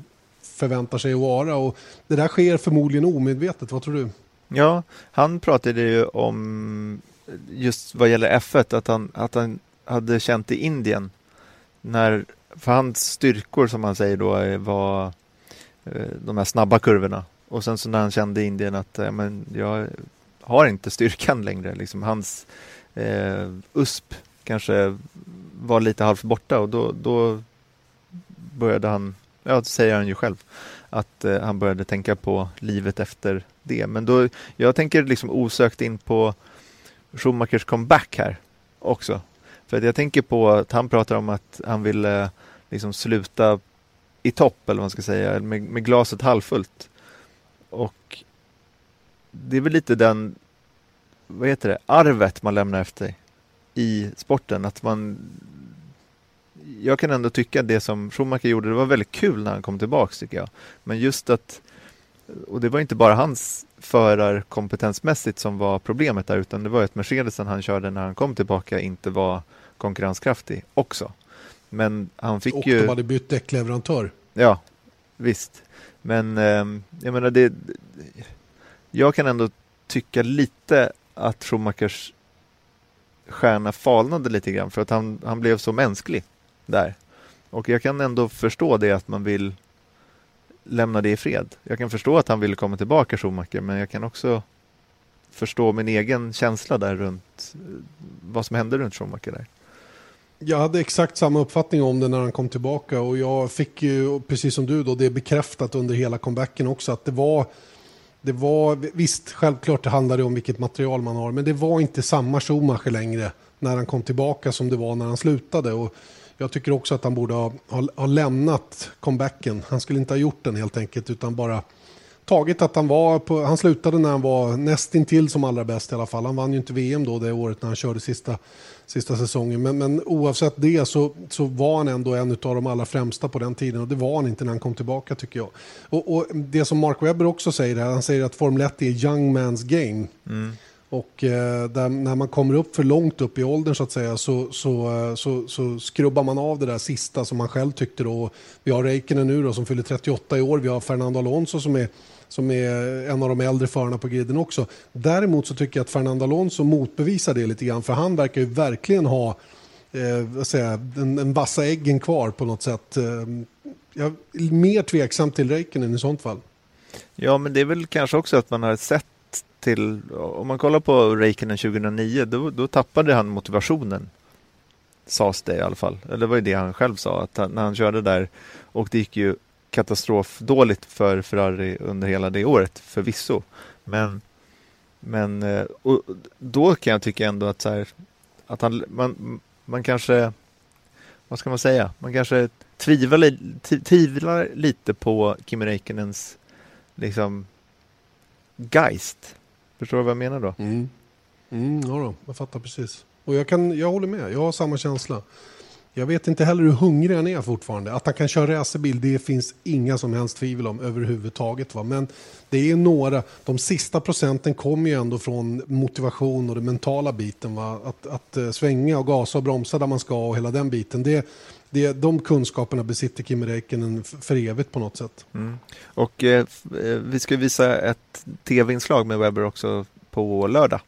förväntar sig att vara. Och det där sker förmodligen omedvetet, vad tror du? Ja, han pratade ju om just vad gäller F1 att han, att han hade känt i Indien. När, för hans styrkor som han säger då eh, var eh, de här snabba kurvorna. Och sen så när han kände i Indien att eh, men jag har inte styrkan längre, liksom hans eh, USP kanske var lite halvt borta. Och då, då började han, ja det säger han ju själv, att eh, han började tänka på livet efter det. Men då, jag tänker liksom osökt in på Schumachers comeback här också. För att jag tänker på att han pratar om att han ville eh, liksom sluta i topp, eller vad man ska säga, med, med glaset halvfullt. Och det är väl lite den, vad heter det, arvet man lämnar efter sig i sporten. Att man jag kan ändå tycka att det som Schumacher gjorde, det var väldigt kul när han kom tillbaks tycker jag. Men just att, och det var inte bara hans förarkompetensmässigt som var problemet där, utan det var att Mercedesen han körde när han kom tillbaka inte var konkurrenskraftig också. Men han fick och ju... Och de hade bytt däckleverantör. Ja, visst. Men eh, jag menar det... Jag kan ändå tycka lite att Schumachers stjärna falnade lite grann för att han, han blev så mänsklig där. Och jag kan ändå förstå det att man vill lämna det i fred. Jag kan förstå att han vill komma tillbaka Schumacher men jag kan också förstå min egen känsla där runt eh, vad som hände runt Schumacher där. Jag hade exakt samma uppfattning om det när han kom tillbaka och jag fick ju precis som du då det bekräftat under hela comebacken också att det var det var, visst, självklart det handlade om vilket material man har, men det var inte samma Schumacher längre när han kom tillbaka som det var när han slutade. Och jag tycker också att han borde ha, ha, ha lämnat comebacken. Han skulle inte ha gjort den helt enkelt, utan bara tagit att han var på, han slutade när han var nästintill som allra bäst i alla fall. Han vann ju inte VM då det året när han körde sista, sista säsongen. Men, men oavsett det så, så var han ändå en av de allra främsta på den tiden och det var han inte när han kom tillbaka tycker jag. Och, och det som Mark Webber också säger här, han säger att Formel 1 är young man's game. Mm. Och eh, där, när man kommer upp för långt upp i åldern så att säga så, så, eh, så, så, skrubbar man av det där sista som man själv tyckte då. Vi har Räikkönen nu då som fyller 38 i år, vi har Fernando Alonso som är som är en av de äldre förarna på griden också. Däremot så tycker jag att Fernando Alonso motbevisar det lite grann för han verkar ju verkligen ha eh, säga, den, den vassa äggen kvar på något sätt. Eh, jag är mer tveksam till Räikkönen i sånt fall. Ja, men det är väl kanske också att man har sett sett till, om man kollar på Räikkönen 2009, då, då tappade han motivationen. Sades det i alla fall. Eller det var ju det han själv sa, att han, när han körde där och det gick ju katastrofdåligt för Ferrari under hela det året, förvisso. Men, men eh, och då kan jag tycka ändå att, så här, att han, man, man kanske, vad ska man säga, man kanske tvivlar, tvivlar lite på Kimi Räikkönens liksom geist. Förstår du vad jag menar då? Mm. Mm, ja då, jag fattar precis. Och jag, kan, jag håller med, jag har samma känsla. Jag vet inte heller hur hungrig han är fortfarande. Att han kan köra racerbil, det finns inga som helst tvivel om överhuvudtaget. Va? Men det är några, de sista procenten kommer ju ändå från motivation och den mentala biten. Va? Att, att eh, svänga och gasa och bromsa där man ska och hela den biten. Det, det, de kunskaperna besitter Kimi Räikkönen för evigt på något sätt. Mm. Och eh, eh, vi ska visa ett tv-inslag med Webber också på lördag.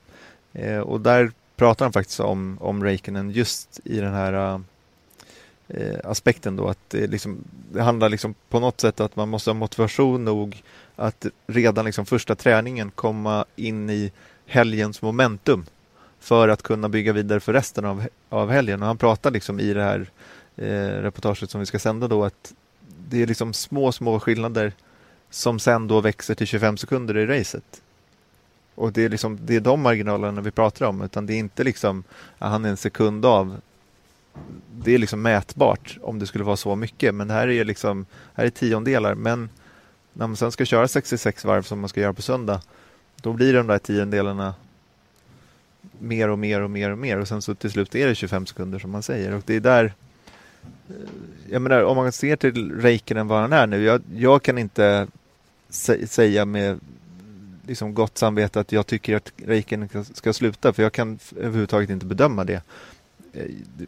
Eh, och där pratar han faktiskt om, om Räikkönen just i den här eh, eh, aspekten då att det, liksom, det handlar liksom på något sätt att man måste ha motivation nog att redan liksom första träningen komma in i helgens momentum för att kunna bygga vidare för resten av, av helgen. Och han pratar liksom i det här eh, reportaget som vi ska sända då att det är liksom små, små skillnader som sen då växer till 25 sekunder i racet. Och det är, liksom, det är de marginalerna vi pratar om, utan det är inte liksom att han är en sekund av det är liksom mätbart om det skulle vara så mycket. Men här är liksom här är tiondelar. Men när man sen ska köra 66 varv som man ska göra på söndag, då blir de där tiondelarna mer och mer och mer och mer och sen så till slut är det 25 sekunder som man säger och det är där jag menar om man ser till Räikkönen vad han är nu, jag, jag kan inte säga med liksom gott samvete att jag tycker att Räikkönen ska, ska sluta för jag kan överhuvudtaget inte bedöma det. Eh,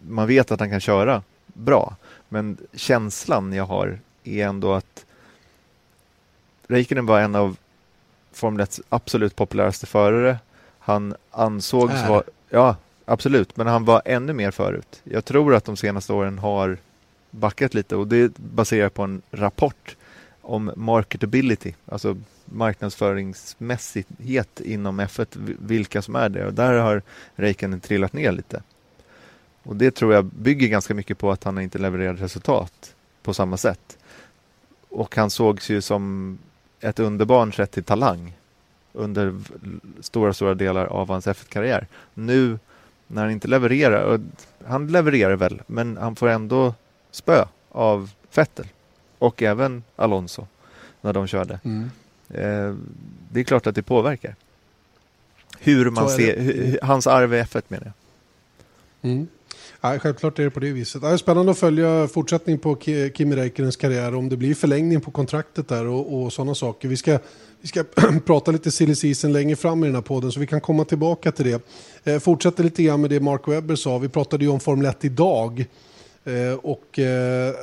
man vet att han kan köra bra. Men känslan jag har är ändå att Räikkönen var en av Formel 1 absolut populäraste förare. Han ansågs vara, ja, absolut, men han var ännu mer förut. Jag tror att de senaste åren har backat lite och det baserar på en rapport om marketability, alltså marknadsföringsmässighet inom F1, vilka som är det. Och där har Räikkönen trillat ner lite. Och det tror jag bygger ganska mycket på att han inte levererar resultat på samma sätt. Och han sågs ju som ett underbarn sett till talang under stora, stora delar av hans F1-karriär. Nu när han inte levererar, och han levererar väl, men han får ändå spö av Vettel och även Alonso när de körde. Mm. Eh, det är klart att det påverkar. Hur man ser, hur, hans arv i F1 menar jag. Mm. Ja, självklart är det på det viset. Det är spännande att följa fortsättning på Kimi Räikkönens karriär, om det blir förlängning på kontraktet där och, och sådana saker. Vi ska, vi ska prata lite silly season längre fram i den här podden, så vi kan komma tillbaka till det. Eh, fortsätter lite grann med det Mark Webber sa. Vi pratade ju om Formel 1 idag. Eh, och eh,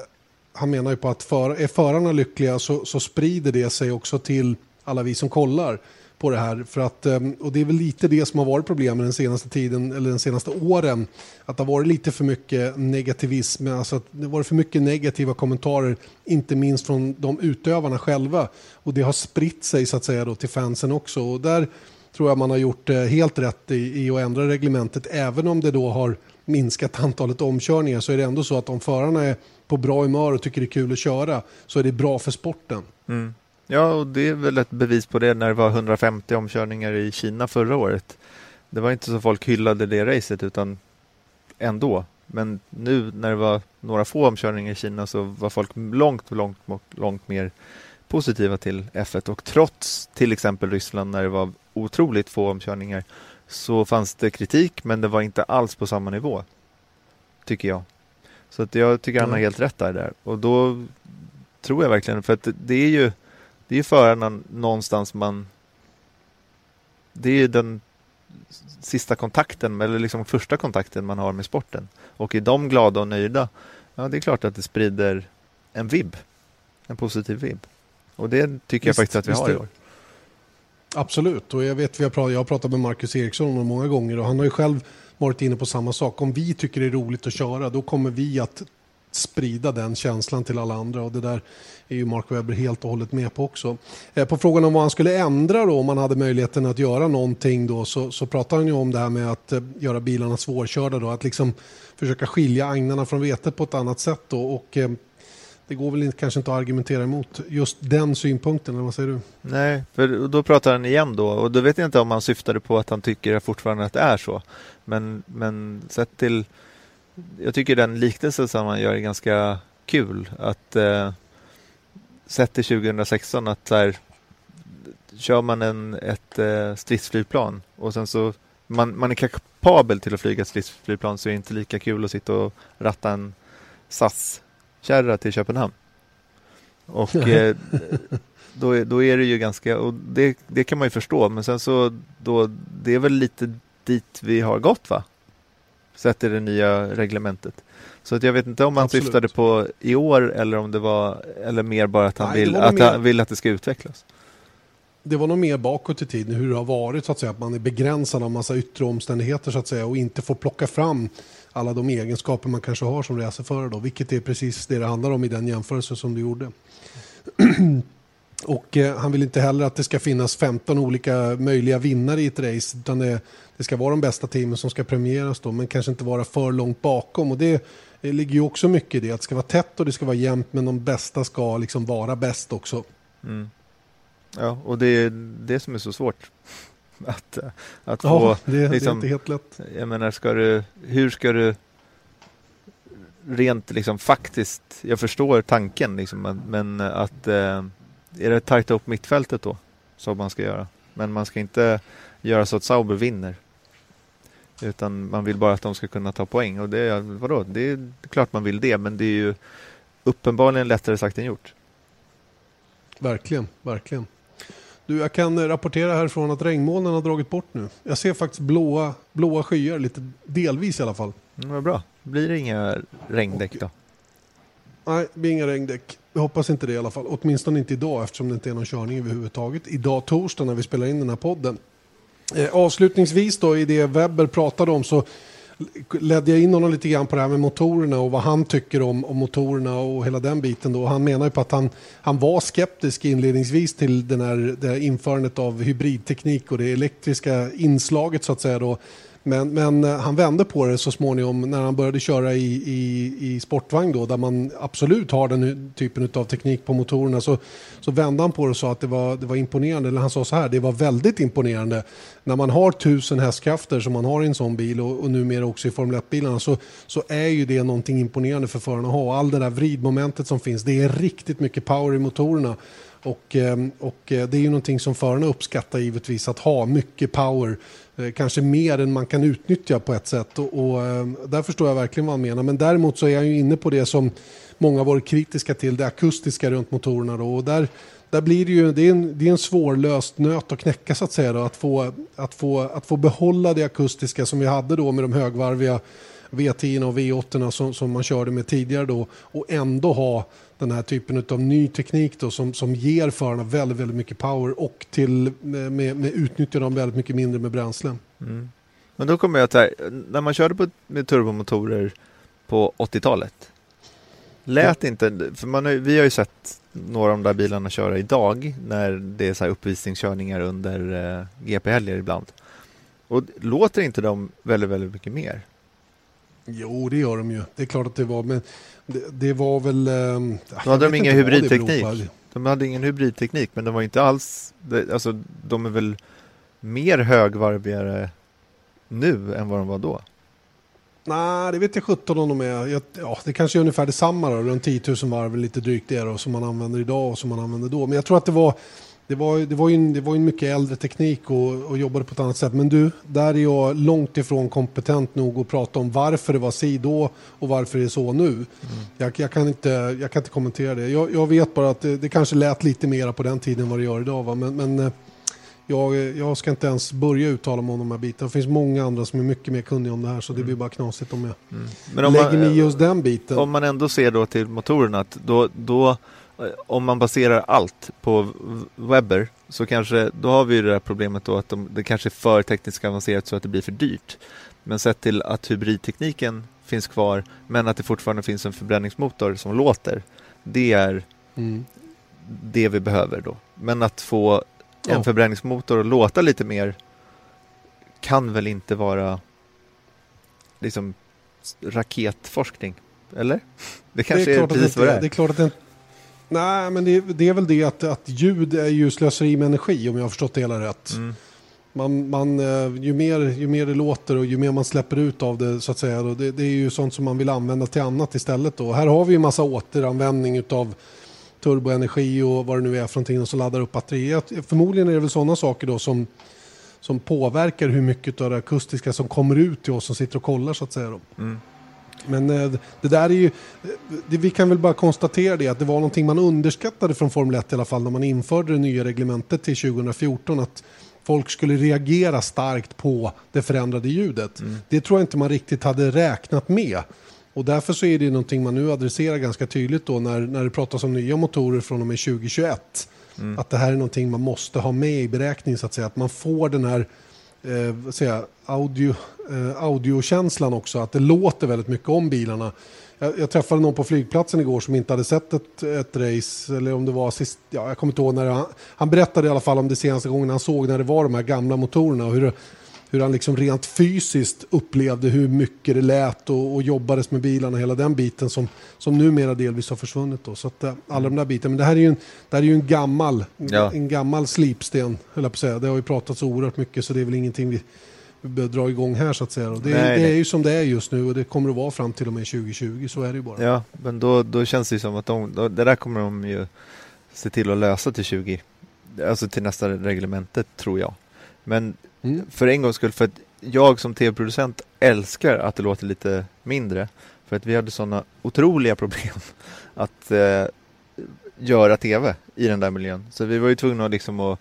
han menar ju på att för, är förarna lyckliga så, så sprider det sig också till alla vi som kollar på det här. För att, ehm, och det är väl lite det som har varit problemet den senaste tiden, eller den senaste åren. Att det har varit lite för mycket negativism, alltså att det har varit för mycket negativa kommentarer, inte minst från de utövarna själva. Och det har spritt sig så att säga då till fansen också. Och där tror jag man har gjort eh, helt rätt i, i att ändra reglementet, även om det då har minskat antalet omkörningar så är det ändå så att om förarna är på bra humör och tycker det är kul att köra så är det bra för sporten. Mm. Ja, och det är väl ett bevis på det när det var 150 omkörningar i Kina förra året. Det var inte så folk hyllade det racet utan ändå. Men nu när det var några få omkörningar i Kina så var folk långt, långt, långt mer positiva till F1 och trots till exempel Ryssland när det var otroligt få omkörningar så fanns det kritik men det var inte alls på samma nivå. Tycker jag. Så att jag tycker han har helt rätt där. Och då tror jag verkligen, för att det är ju det är förarna någonstans man det är ju den sista kontakten, eller liksom första kontakten man har med sporten. Och är de glada och nöjda, ja det är klart att det sprider en vibb. En positiv vibb. Och det tycker visst, jag faktiskt att vi har i år. Absolut, och jag vet, har pratat, jag har pratat med Marcus Eriksson om det många gånger och han har ju själv varit inne på samma sak. Om vi tycker det är roligt att köra, då kommer vi att sprida den känslan till alla andra och det där är ju Mark Webber helt och hållet med på också. Eh, på frågan om vad han skulle ändra då om han hade möjligheten att göra någonting då så, så pratar han ju om det här med att eh, göra bilarna svårkörda då, att liksom försöka skilja agnarna från vetet på ett annat sätt då och eh, det går väl inte, kanske inte att argumentera emot just den synpunkten, eller vad säger du? Nej, för då pratar han igen då och då vet jag inte om han syftade på att han tycker fortfarande att det är så. Men, men sett till, jag tycker den liknelse som han gör är ganska kul. Att eh, sett till 2016 att så här, kör man en, ett eh, stridsflygplan och sen så man, man är kapabel till att flyga ett stridsflygplan så är det inte lika kul att sitta och ratta en SAS kärra till Köpenhamn. Och eh, då, då är det ju ganska, och det, det kan man ju förstå, men sen så då, det är väl lite dit vi har gått va? Sett i det nya reglementet. Så att jag vet inte om han Absolut. syftade på i år eller om det var, eller mer bara att han, Nej, vill, att mer... han vill att det ska utvecklas. Det var nog mer bakåt i tiden hur det har varit så att säga, att man är begränsad av massa yttre omständigheter så att säga och inte får plocka fram alla de egenskaper man kanske har som racerförare då, vilket är precis det det handlar om i den jämförelse som du gjorde. Och eh, han vill inte heller att det ska finnas 15 olika möjliga vinnare i ett race, utan det, det, ska vara de bästa teamen som ska premieras då, men kanske inte vara för långt bakom. Och det, det ligger ju också mycket i det, att det ska vara tätt och det ska vara jämnt, men de bästa ska liksom vara bäst också. Mm. Ja, och det är det som är så svårt. Att, att ja, få, det, liksom, det är inte helt lätt. Jag menar, ska du, hur ska du rent liksom faktiskt, jag förstår tanken liksom, men att eh, är det tajta upp mittfältet då som man ska göra. Men man ska inte göra så att Sauber vinner. Utan man vill bara att de ska kunna ta poäng och det, vadå? det är klart man vill det men det är ju uppenbarligen lättare sagt än gjort. Verkligen, verkligen. Du, jag kan rapportera härifrån att regnmolnen har dragit bort nu. Jag ser faktiskt blåa, blåa skyar, lite delvis i alla fall. Mm, vad bra. Blir det inga regndäck då? Nej, det blir inga regndäck. Jag hoppas inte det i alla fall. Åtminstone inte idag eftersom det inte är någon körning överhuvudtaget. Idag torsdag när vi spelar in den här podden. Eh, avslutningsvis då i det Webber pratade om så ledde jag in honom lite grann på det här med motorerna och vad han tycker om, om motorerna och hela den biten. Då. Han menar ju på att han, han var skeptisk inledningsvis till den här, det här införandet av hybridteknik och det elektriska inslaget så att säga. Då. Men, men eh, han vände på det så småningom när han började köra i, i, i sportvagn då, där man absolut har den typen av teknik på motorerna. Så, så vände han på det och sa att det var, det var imponerande. Eller han sa så här, det var väldigt imponerande. När man har tusen hästkrafter som man har i en sån bil och, och numera också i Formel 1-bilarna så, så är ju det någonting imponerande för förarna att ha. All det där vridmomentet som finns, det är riktigt mycket power i motorerna. Och, ehm, och eh, det är ju någonting som förarna uppskattar givetvis, att ha mycket power. Eh, kanske mer än man kan utnyttja på ett sätt. Och, och eh, där förstår jag verkligen vad han menar. Men däremot så är han ju inne på det som många varit kritiska till, det akustiska runt motorerna. Då. Och där, där blir det ju det är en, det är en svårlöst nöt att knäcka så att säga. Då, att, få, att, få, att få behålla det akustiska som vi hade då med de högvarviga V10 och V8 som, som man körde med tidigare då och ändå ha den här typen av ny teknik då, som, som ger förarna väldigt, väldigt mycket power och till, med, med utnyttjande av väldigt mycket mindre med bränslen. Mm. Men då kommer jag till, när man körde på, med turbomotorer på 80-talet, lät ja. inte, för man har, vi har ju sett några av de där bilarna köra idag när det är så här uppvisningskörningar under eh, GP-helger ibland. Och låter inte de väldigt, väldigt mycket mer? Jo, det gör de ju. Det är klart att det var, men det, det var väl... Eh, Då hade de ingen hybridteknik. De hade ingen hybridteknik, men de var inte alls... Det, alltså, de är väl mer högvarvigare nu än vad de var då? Nej, det vet jag 17 om de är. Jag, ja, det kanske är ungefär detsamma då, runt 10 000 varv, lite drygt det då, som man använder idag och som man använder då. Men jag tror att det var det var, det var ju en, det var en mycket äldre teknik och, och jobbade på ett annat sätt. Men du, där är jag långt ifrån kompetent nog att prata om varför det var si då och varför det är så nu. Mm. Jag, jag, kan inte, jag kan inte kommentera det. Jag, jag vet bara att det, det, kanske lät lite mera på den tiden än vad det gör idag. Va? Men, men eh, jag, jag ska inte ens börja uttala mig om de här bitarna. Det finns många andra som är mycket mer kunniga om det här så det mm. blir bara knasigt om jag mm. Men om lägger mig i just den biten. Om man ändå ser då till motorerna, att då, då om man baserar allt på Webber så kanske, då har vi det där problemet då att de, det kanske är för tekniskt avancerat så att det blir för dyrt. Men sett till att hybridtekniken finns kvar men att det fortfarande finns en förbränningsmotor som låter. Det är mm. det vi behöver då. Men att få en ja. förbränningsmotor att låta lite mer kan väl inte vara liksom raketforskning? Eller? Det kanske det är, är precis vad det är. Det är klart att det, Nej, men det, det, är väl det att, att ljud är ju slöseri med energi om jag har förstått det hela rätt. Mm. Man, man, eh, ju, mer, ju mer det låter och ju mer man släpper ut av det så att säga. Då, det, det, är ju sånt som man vill använda till annat istället. Då. Här har vi ju massa återanvändning av turboenergi och vad det nu är för någonting som laddar upp batterier. Förmodligen är det väl sådana saker då som, som påverkar hur mycket av det akustiska som kommer ut till oss som sitter och kollar så att säga. Då. Mm. Men eh, det där är ju, det, vi kan väl bara konstatera det att det var någonting man underskattade från Formel 1 i alla fall när man införde det nya reglementet till 2014 att folk skulle reagera starkt på det förändrade ljudet. Mm. Det tror jag inte man riktigt hade räknat med. Och därför så är det någonting man nu adresserar ganska tydligt då när, när det pratas om nya motorer från och med 2021. Mm. Att det här är någonting man måste ha med i beräkningen så att säga. Att man får den här eh, vad säger jag, audio, eh, audiokänslan också, att det låter väldigt mycket om bilarna. Jag, jag, träffade någon på flygplatsen igår som inte hade sett ett, ett race, eller om det var sist, ja, jag kommer inte ihåg när det, han, han berättade i alla fall om det senaste gången han såg när det var de här gamla motorerna och hur det, hur han liksom rent fysiskt upplevde hur mycket det lät och, och jobbades med bilarna, hela den biten som, som numera delvis har försvunnit. Då. Så att, äh, alla de där bitarna. Men det här är ju en, det här är ju en gammal, ja. en gammal slipsten, höll jag på att säga. Det har ju pratats oerhört mycket så det är väl ingenting vi, vi behöver dra igång här så att säga. Det, nej, det är ju som det är just nu och det kommer att vara fram till och med 2020, så är det ju bara. Ja, men då, då känns det som att de, då, det där kommer de ju se till att lösa till 20, alltså till nästa reglementet tror jag. Men Mm. För en gångs skull, för att jag som tv-producent älskar att det låter lite mindre. För att vi hade sådana otroliga problem att eh, göra tv i den där miljön. Så vi var ju tvungna liksom att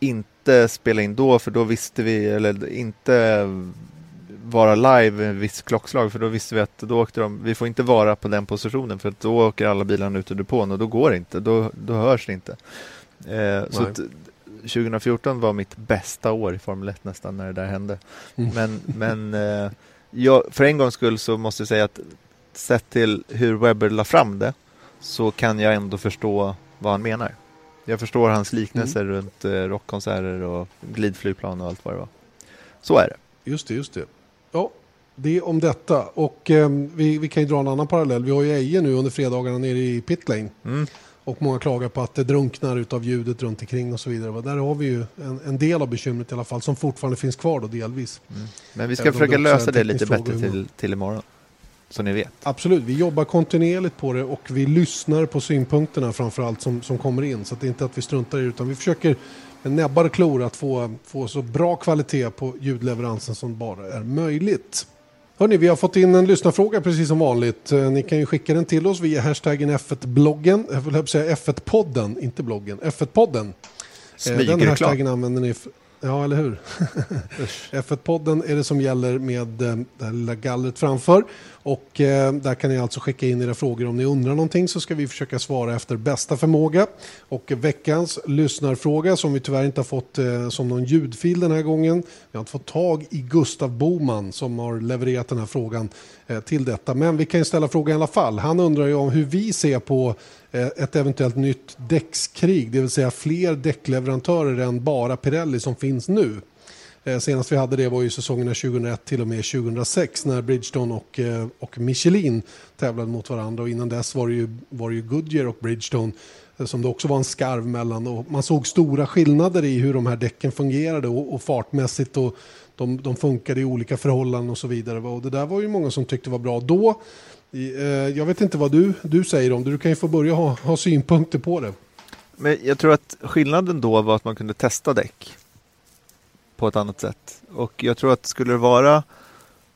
inte spela in då, för då visste vi, eller inte vara live en viss klockslag, för då visste vi att då åkte de, vi får inte vara på den positionen, för att då åker alla bilarna ut ur depån och då går det inte, då, då hörs det inte. Eh, så 2014 var mitt bästa år i Formel 1 nästan när det där hände. Mm. Men, men eh, jag, för en gångs skull så måste jag säga att sett till hur Webber la fram det så kan jag ändå förstå vad han menar. Jag förstår hans liknelser Mm. runt eh, rockkonserter och glidflygplan och allt vad det var. Så är det. Just det, just det. Ja, det om detta. Och eh, vi, vi kan ju dra en annan parallell. Vi har ju Eje nu under fredagarna nere i pitlane. Mm. Och många klagar på att det drunknar utav ljudet runt omkring och så vidare. Där har vi ju en, en del av bekymret i alla fall som fortfarande finns kvar då delvis. Men vi ska Även försöka det lösa det lite bättre till, till imorgon. Så ni vet. Absolut, vi jobbar kontinuerligt på det och vi lyssnar på synpunkterna framförallt som, som kommer in. Så att det är inte att vi struntar i det utan vi försöker med näbbar och klor att få, få så bra kvalitet på ljudleveransen som bara är möjligt. Hörni, vi har fått in en lyssnarfråga precis som vanligt. Eh, Ni kan ju skicka den till oss via hashtaggen F1-bloggen. Jag vill säga F1-podden, inte bloggen. F1-podden. Eh, Den hashtaggen använder ni... Ja, eller hur? F1-podden är det som gäller med eh, det här lilla gallret framför. Och eh, där kan ni alltså skicka in era frågor om ni undrar någonting så ska vi försöka svara efter bästa förmåga. Och veckans lyssnarfråga som vi tyvärr inte har fått eh, som någon ljudfil den här gången. Vi har inte fått tag i Gustav Boman som har levererat den här frågan eh, till detta. Men vi kan ju ställa frågan i alla fall. Han undrar ju om hur vi ser på eh, ett eventuellt nytt däckskrig, det vill säga fler däckleverantörer än bara Pirelli som finns nu. Eh, senast vi hade det var ju säsongerna 2001 till och med 2006 när Bridgestone och, eh, och Michelin tävlade mot varandra och innan dess var det ju, var det ju Goodyear och Bridgestone eh, som det också var en skarv mellan och man såg stora skillnader i hur de här däcken fungerade och, och fartmässigt och de, de funkade i olika förhållanden och så vidare. Och det där var ju många som tyckte var bra då. Jag vet inte vad du, du säger om det, du kan ju få börja ha, ha synpunkter på det. Men jag tror att skillnaden då var att man kunde testa däck på ett annat sätt. Och jag tror att skulle det vara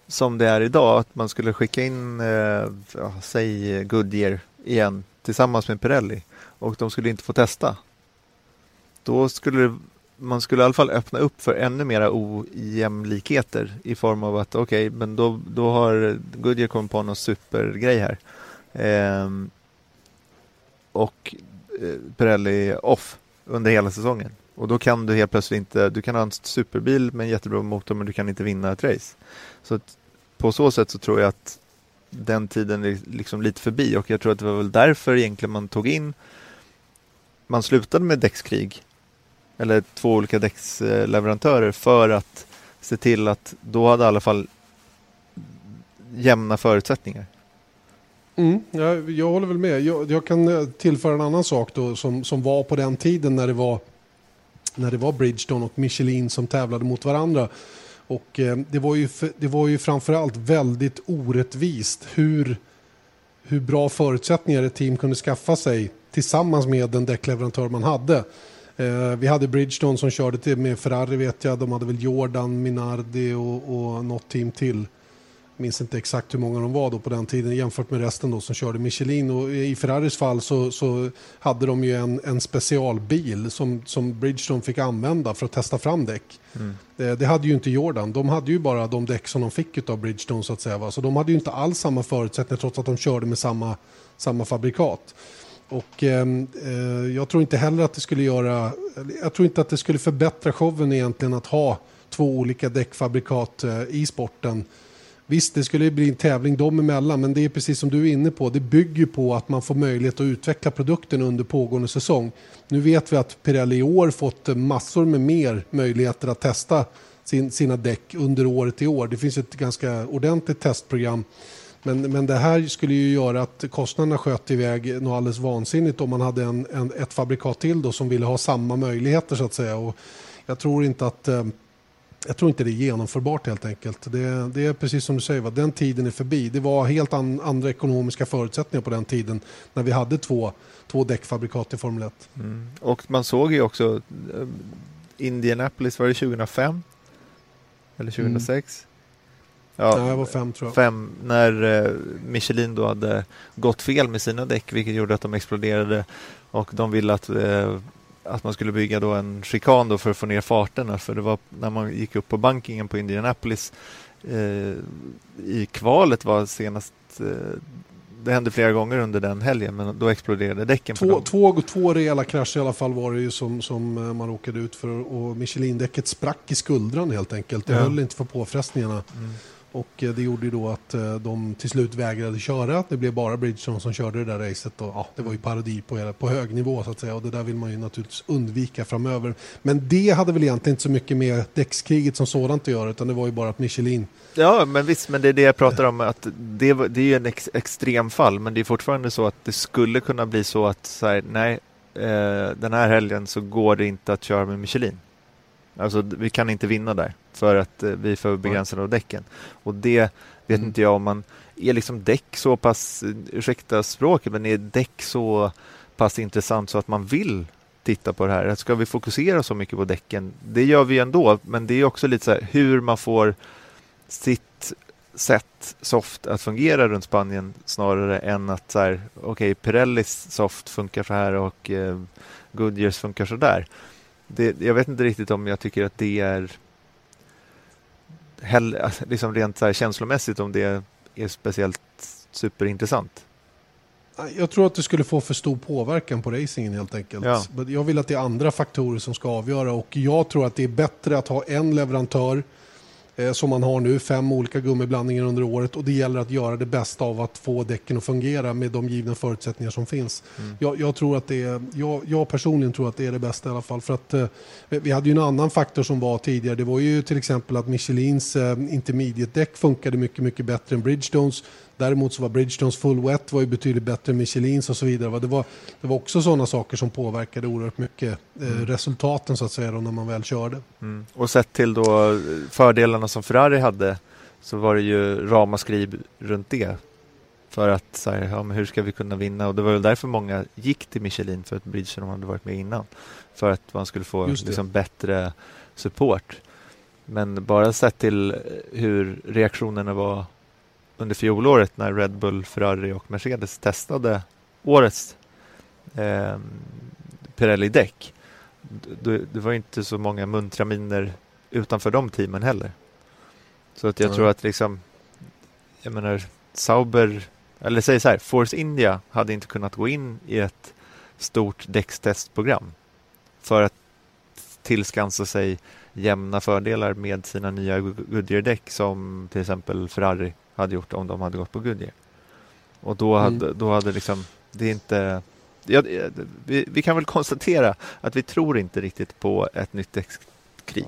som det är idag, att man skulle skicka in, eh, ja, säg Goodyear igen tillsammans med Pirelli och de skulle inte få testa. Då skulle det, man skulle i alla fall öppna upp för ännu mera ojämlikheter i form av att okej, men då, då har Goodyear kommit på någon supergrej här. Eh, och eh, Pirelli off under hela säsongen. Och då kan du helt plötsligt inte, du kan ha en superbil med en jättebra motor men du kan inte vinna ett race. Så att på så sätt så tror jag att den tiden är liksom lite förbi och jag tror att det var väl därför egentligen man tog in man slutade med däckskrig eller två olika däcksleverantörer för att se till att då hade i alla fall jämna förutsättningar. Mm, jag, jag håller väl med. Jag, jag kan eh, tillföra en annan sak då som, som var på den tiden när det var när det var Bridgestone och Michelin som tävlade mot varandra. Och eh, det, var ju, det var ju framförallt väldigt orättvist hur, hur bra förutsättningar ett team kunde skaffa sig tillsammans med den däckleverantör man hade. Eh, vi hade Bridgestone som körde till med Ferrari vet jag. De hade väl Jordan, Minardi och, och något team till. Minns inte exakt hur många de var då på den tiden jämfört med resten då som körde Michelin. Och I Ferraris fall så, så hade de ju en, en specialbil som, som Bridgestone fick använda för att testa fram däck. Det, det hade ju inte Jordan. De hade ju bara de däck som de fick av Bridgestone så att säga. Va? Så de hade ju inte alls samma förutsättningar trots att de körde med samma, samma fabrikat. Och ehm, eh, jag tror inte heller att det skulle göra, jag tror inte att det skulle förbättra showen egentligen att ha två olika däckfabrikat eh, i sporten. Visst, det skulle ju bli en tävling dem emellan, men det är precis som du är inne på. Det bygger på att man får möjlighet att utveckla produkten under pågående säsong. Nu vet vi att Pirelli i år fått eh, massor med mer möjligheter att testa sin, sina däck under året i år. Det finns ett ganska ordentligt testprogram. Men, men det här skulle ju göra att kostnaderna sköt iväg något alldeles vansinnigt om man hade en, en, ett fabrikat till då som ville ha samma möjligheter så att säga. Och jag tror inte att eh, jag tror inte det är genomförbart helt enkelt. Det, det är precis som du säger, va? den tiden är förbi. Det var helt an, andra ekonomiska förutsättningar på den tiden när vi hade två, två däckfabrikat i Formel 1. Mm. Och man såg ju också eh, Indianapolis, var det 2005? Eller 2006? Ja, Nej, jag var fem tror jag. fem, när eh, Michelin då hade gått fel med sina däck vilket gjorde att de exploderade och de ville att, eh, att man skulle bygga då en chikan då för att få ner farterna för det var när man gick upp på bankingen på Indianapolis eh, i kvalet var senast eh, det hände flera gånger under den helgen, men då exploderade däcken. Två, två, två rejäla krascher i alla fall var det ju som, som eh, man råkade ut för och Michelin-däcket sprack i skuldran helt enkelt. Det Ja. höll inte för påfrestningarna. Mm. Och eh, det gjorde ju då att eh, de till slut vägrade köra. Det blev bara Bridgestone som körde det där racet. Och, ja, det var ju parodi på, hela- på hög nivå så att säga. Och det där vill man ju naturligtvis undvika framöver. Men det hade väl egentligen inte så mycket med däckskriget som sådant att göra. Utan det var ju bara att Michelin Ja, men visst, men det är det jag pratar om. att Det, det är ju en ex, extremfall, men det är fortfarande så att det skulle kunna bli så att så här, nej, eh, den här helgen så går det inte att köra med Michelin. Alltså, vi kan inte vinna där för att eh, vi är för begränsade av däcken. Och det vet Mm. inte jag om man är liksom däck så pass, eh, ursäkta språket, men är däck så pass intressant så att man vill titta på det här. Ska vi fokusera så mycket på däcken? Det gör vi ändå, men det är också lite så här hur man får sitt sätt soft att fungera runt Spanien snarare än att så här, okej, Pirellis soft funkar så här och eh, Goodyears funkar så där. Det, jag vet inte riktigt om jag tycker att det är hell, liksom rent så känslomässigt om det är speciellt superintressant. Jag tror att det skulle få för stor påverkan på racingen helt enkelt. Ja. Jag vill att det är andra faktorer som ska avgöra och jag tror att det är bättre att ha en leverantör som man har nu, fem olika gummiblandningar under året och det gäller att göra det bästa av att få däcken att fungera med de givna förutsättningar som finns. Mm. Jag, jag, tror att det är, jag, jag personligen tror att det är det bästa i alla fall för att eh, vi hade ju en annan faktor som var tidigare. Det var ju till exempel att Michelins eh, intermediate-däck funkade mycket, mycket bättre än Bridgestones. Däremot så var Bridgestones full wet var ju betydligt bättre än Michelins och så vidare. Det var, det var också sådana saker som påverkade oerhört mycket eh, resultaten så att säga då, när man väl körde. Mm. Och sett till då eh, fördelarna som Ferrari hade så var det ju ramaskri runt det. För att så här, ja, men hur ska vi kunna vinna? Och det var väl därför många gick till Michelin för att Bridgestone hade varit med innan. För att man skulle få liksom, bättre support. Men bara sett till eh, hur reaktionerna var under fjolåret när Red Bull, Ferrari och Mercedes testade årets eh, Pirelli-däck. Det, det var inte så många muntra miner utanför de teamen heller. Så att jag Nej. tror att liksom, jag menar, Sauber, eller säg så här, Force India hade inte kunnat gå in i ett stort däckstestprogram för att tillskansa sig jämna fördelar med sina nya Goodyear-däck som till exempel Ferrari hade gjort om de hade gått på Goodyear. Och då Mm. hade, då hade liksom, det inte Ja, vi, vi kan väl konstatera att vi tror inte riktigt på ett nytt däckskrig.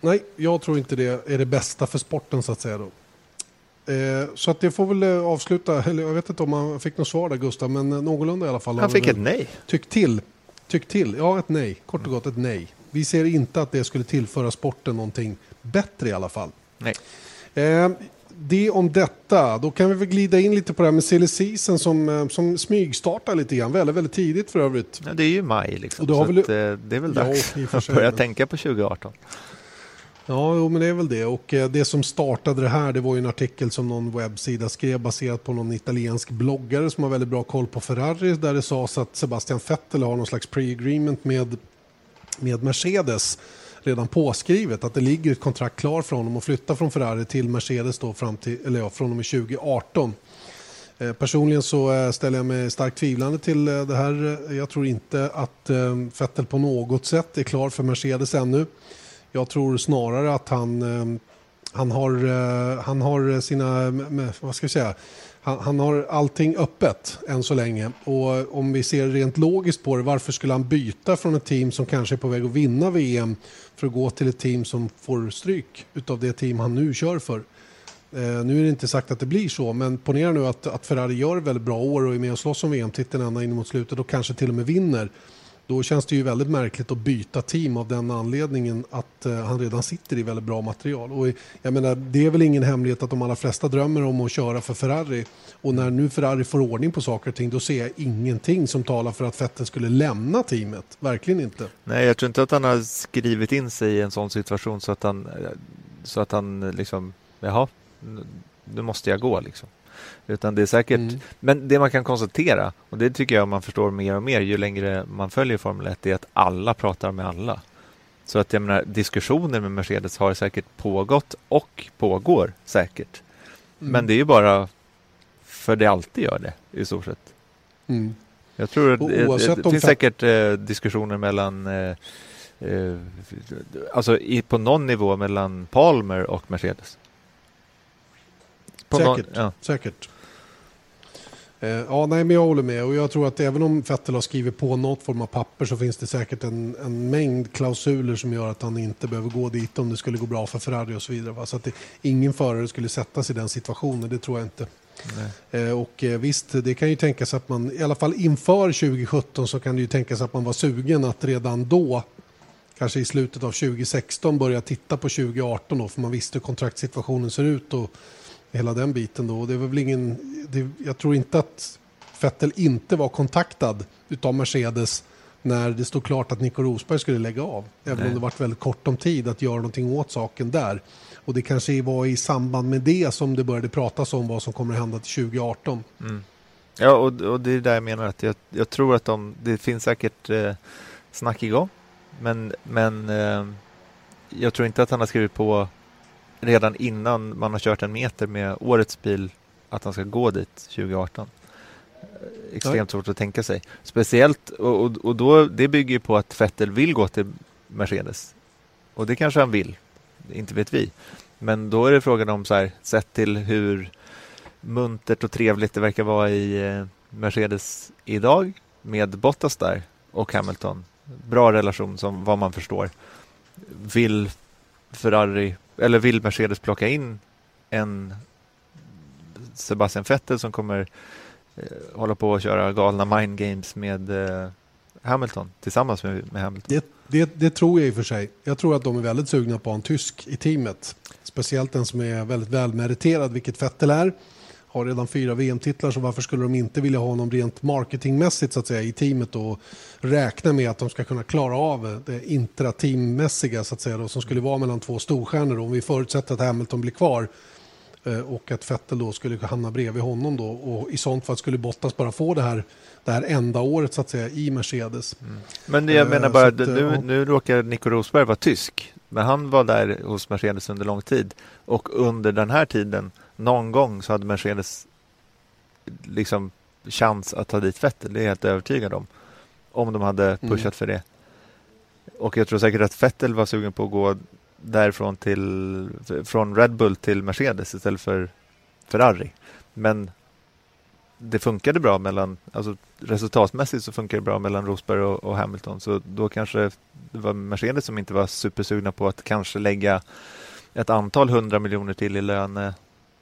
Nej, jag tror inte det är det bästa för sporten så att säga då. Eh, så att det får väl eh, avsluta, eller jag vet inte om man fick något svar där Gustav, men eh, någorlunda i alla fall. Han fick ett nej. Tyck till. Tyck till. Ja, ett nej. Kort och gott ett nej. Vi ser inte att det skulle tillföra sporten någonting bättre i alla fall. Nej. Eh, det om detta. Då kan vi väl glida in lite på det här med silly season som, eh, som smygstartar lite grann. Väldigt, väldigt tidigt för övrigt. Ja, det är ju maj liksom. Och så väl- att, eh, det är väl Ja, dags för att börja tänka på 2018. Ja, jo, men det är väl det. Och eh, det som startade det här det var ju en artikel som någon webbsida skrev baserat på någon italiensk bloggare som har väldigt bra koll på Ferrari där det sades att Sebastian Vettel har någon slags pre-agreement med, med Mercedes redan påskrivet att det ligger ett kontrakt klar för honom att flytta från Ferrari till Mercedes då fram till, eller ja, från och med 2018. Eh, personligen så eh, ställer jag mig starkt tvivlande till eh, det här. Jag tror inte att Vettel på något sätt är klar för Mercedes ännu. Jag tror snarare att han, han, har, han har sina, vad ska jag säga, han, han har allting öppet än så länge. Och om vi ser rent logiskt på det, varför skulle han byta från ett team som kanske är på väg att vinna VM för att gå till ett team som får stryk utav det team han nu kör för? Eh, nu är det inte sagt att det blir så, men ponera nu att, att Ferrari gör ett väldigt bra år och är med och slåss om VM-titeln ända in mot slutet och kanske till och med vinner. Då känns det ju väldigt märkligt att byta team av den anledningen att eh, han redan sitter i väldigt bra material. Och jag menar, det är väl ingen hemlighet att de allra flesta drömmer om att köra för Ferrari. Och när nu Ferrari får ordning på saker och ting då ser jag ingenting som talar för att Vettel skulle lämna teamet. Verkligen inte. Nej, jag tror inte att han har skrivit in sig i en sån situation så att han, eh, så att han liksom, jaha, nu måste jag gå liksom. Utan det är säkert, Mm. men det man kan konstatera, och det tycker jag man förstår mer och mer ju längre man följer Formel 1, är att alla pratar med alla. Så att jag menar, diskussioner med Mercedes har säkert pågått och pågår säkert. Mm. Men det är ju bara För det alltid gör det i stort sett. Mm. Jag tror att det, det finns säkert eh, diskussioner mellan eh, eh, alltså i, på någon nivå mellan Palmer och Mercedes. På någon- Säkert. ja. Säkert. Eh, ja, nej, men jag håller med. Och jag tror att även om Vettel har skrivit på något form av papper så finns det säkert en, en mängd klausuler som gör att han inte behöver gå dit om det skulle gå bra för Ferrari och så vidare. Va? Så att det, ingen förare skulle sätta sig i den situationen, det tror jag inte. Eh, och eh, visst, det kan ju tänkas att man, i alla fall inför 2017 så kan det ju tänkas att man var sugen att redan då, kanske i slutet av 2016, börja titta på 2018 då, för man visste hur kontraktsituationen ser ut och hela den biten då. Det var väl ingen, det, jag tror inte att Vettel inte var kontaktad utav Mercedes när det stod klart att Nico Rosberg skulle lägga av. Även Nej. om det varit väldigt kort om tid att göra någonting åt saken där. Och det kanske var i samband med det som det började pratas om vad som kommer att hända till 2018. Ja, och, och det är där jag menar att jag, jag tror att de, det finns säkert eh, snack igång. Men, men eh, jag tror inte att han har skrivit på redan innan man har kört en meter med årets bil att han ska gå dit 2018. Eh, extremt svårt att tänka sig. Speciellt, och, och, och då, det bygger ju på att Vettel vill gå till Mercedes. Och det kanske han vill, inte vet vi. Men då är det frågan om så här, sett till hur muntert och trevligt det verkar vara i eh, Mercedes idag med Bottas där och Hamilton. Bra relation som vad man förstår. Vill Ferrari eller vill Mercedes plocka in en Sebastian Vettel som kommer eh, hålla på att köra galna mind games med eh, Hamilton tillsammans med, med Hamilton. Det, det, det tror jag i och för sig. Jag tror att de är väldigt sugna på en tysk i teamet. Speciellt den som är väldigt välmeriterad, vilket Vettel är. Har redan fyra VM-titlar, så varför skulle de inte vilja ha honom rent marketingmässigt så att säga, i teamet och räkna med att de ska kunna klara av det intrateammässiga så att säga, då, som skulle vara mellan två storstjärnor. Om vi förutsätter att Hamilton blir kvar eh, och att Vettel då skulle hamna bredvid honom då och i sånt fall skulle Bottas bara få det här, det här enda året så att säga i Mercedes. Men jag Eh, menar bara, att, eh, nu, ja. nu råkar Nico Rosberg vara tysk. Men han var där hos Mercedes under lång tid. Och under den här tiden, någon gång så hade Mercedes liksom chans att ta dit Vettel. Det är jag helt övertygad om. Om de hade Mm. pushat för det. Och jag tror säkert att Vettel var sugen på att gå därifrån till, från Red Bull till Mercedes istället för Ferrari. Men det funkade bra mellan, alltså resultatmässigt så funkar det bra mellan Rosberg och, och Hamilton. Så då kanske det var Mercedes som inte var supersugna på att kanske lägga ett antal hundra miljoner till i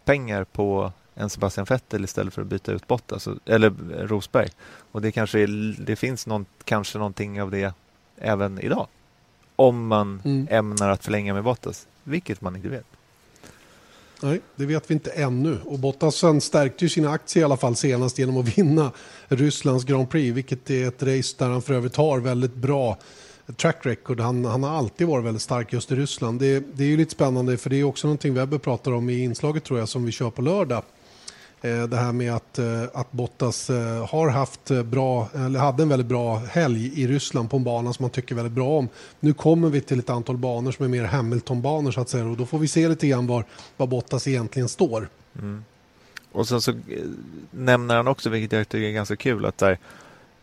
lönepengar på en Sebastian Vettel istället för att byta ut Bottas, eller Rosberg. Och det kanske är, det finns någon, kanske någonting av det även idag. Om man Mm. ämnar att förlänga med Bottas, vilket man inte vet. Nej, det vet vi inte ännu. Och Bottasen stärkte ju sina aktier i alla fall senast genom att vinna Rysslands Grand Prix, vilket är ett race där han för övrigt har väldigt bra track record. Han, han har alltid varit väldigt stark just i Ryssland. Det, det är ju lite spännande för det är också någonting Webber pratar om i inslaget tror jag som vi kör på lördag. Eh, det här med att, eh, att Bottas eh, har haft bra, eller hade en väldigt bra helg i Ryssland på en bana som man tycker väldigt bra om. Nu kommer vi till ett antal banor som är mer Hamilton-banor så att säga och då får vi se lite grann var, var Bottas egentligen står. Mm. Och sen så nämner han också, vilket jag tycker är ganska kul, att där,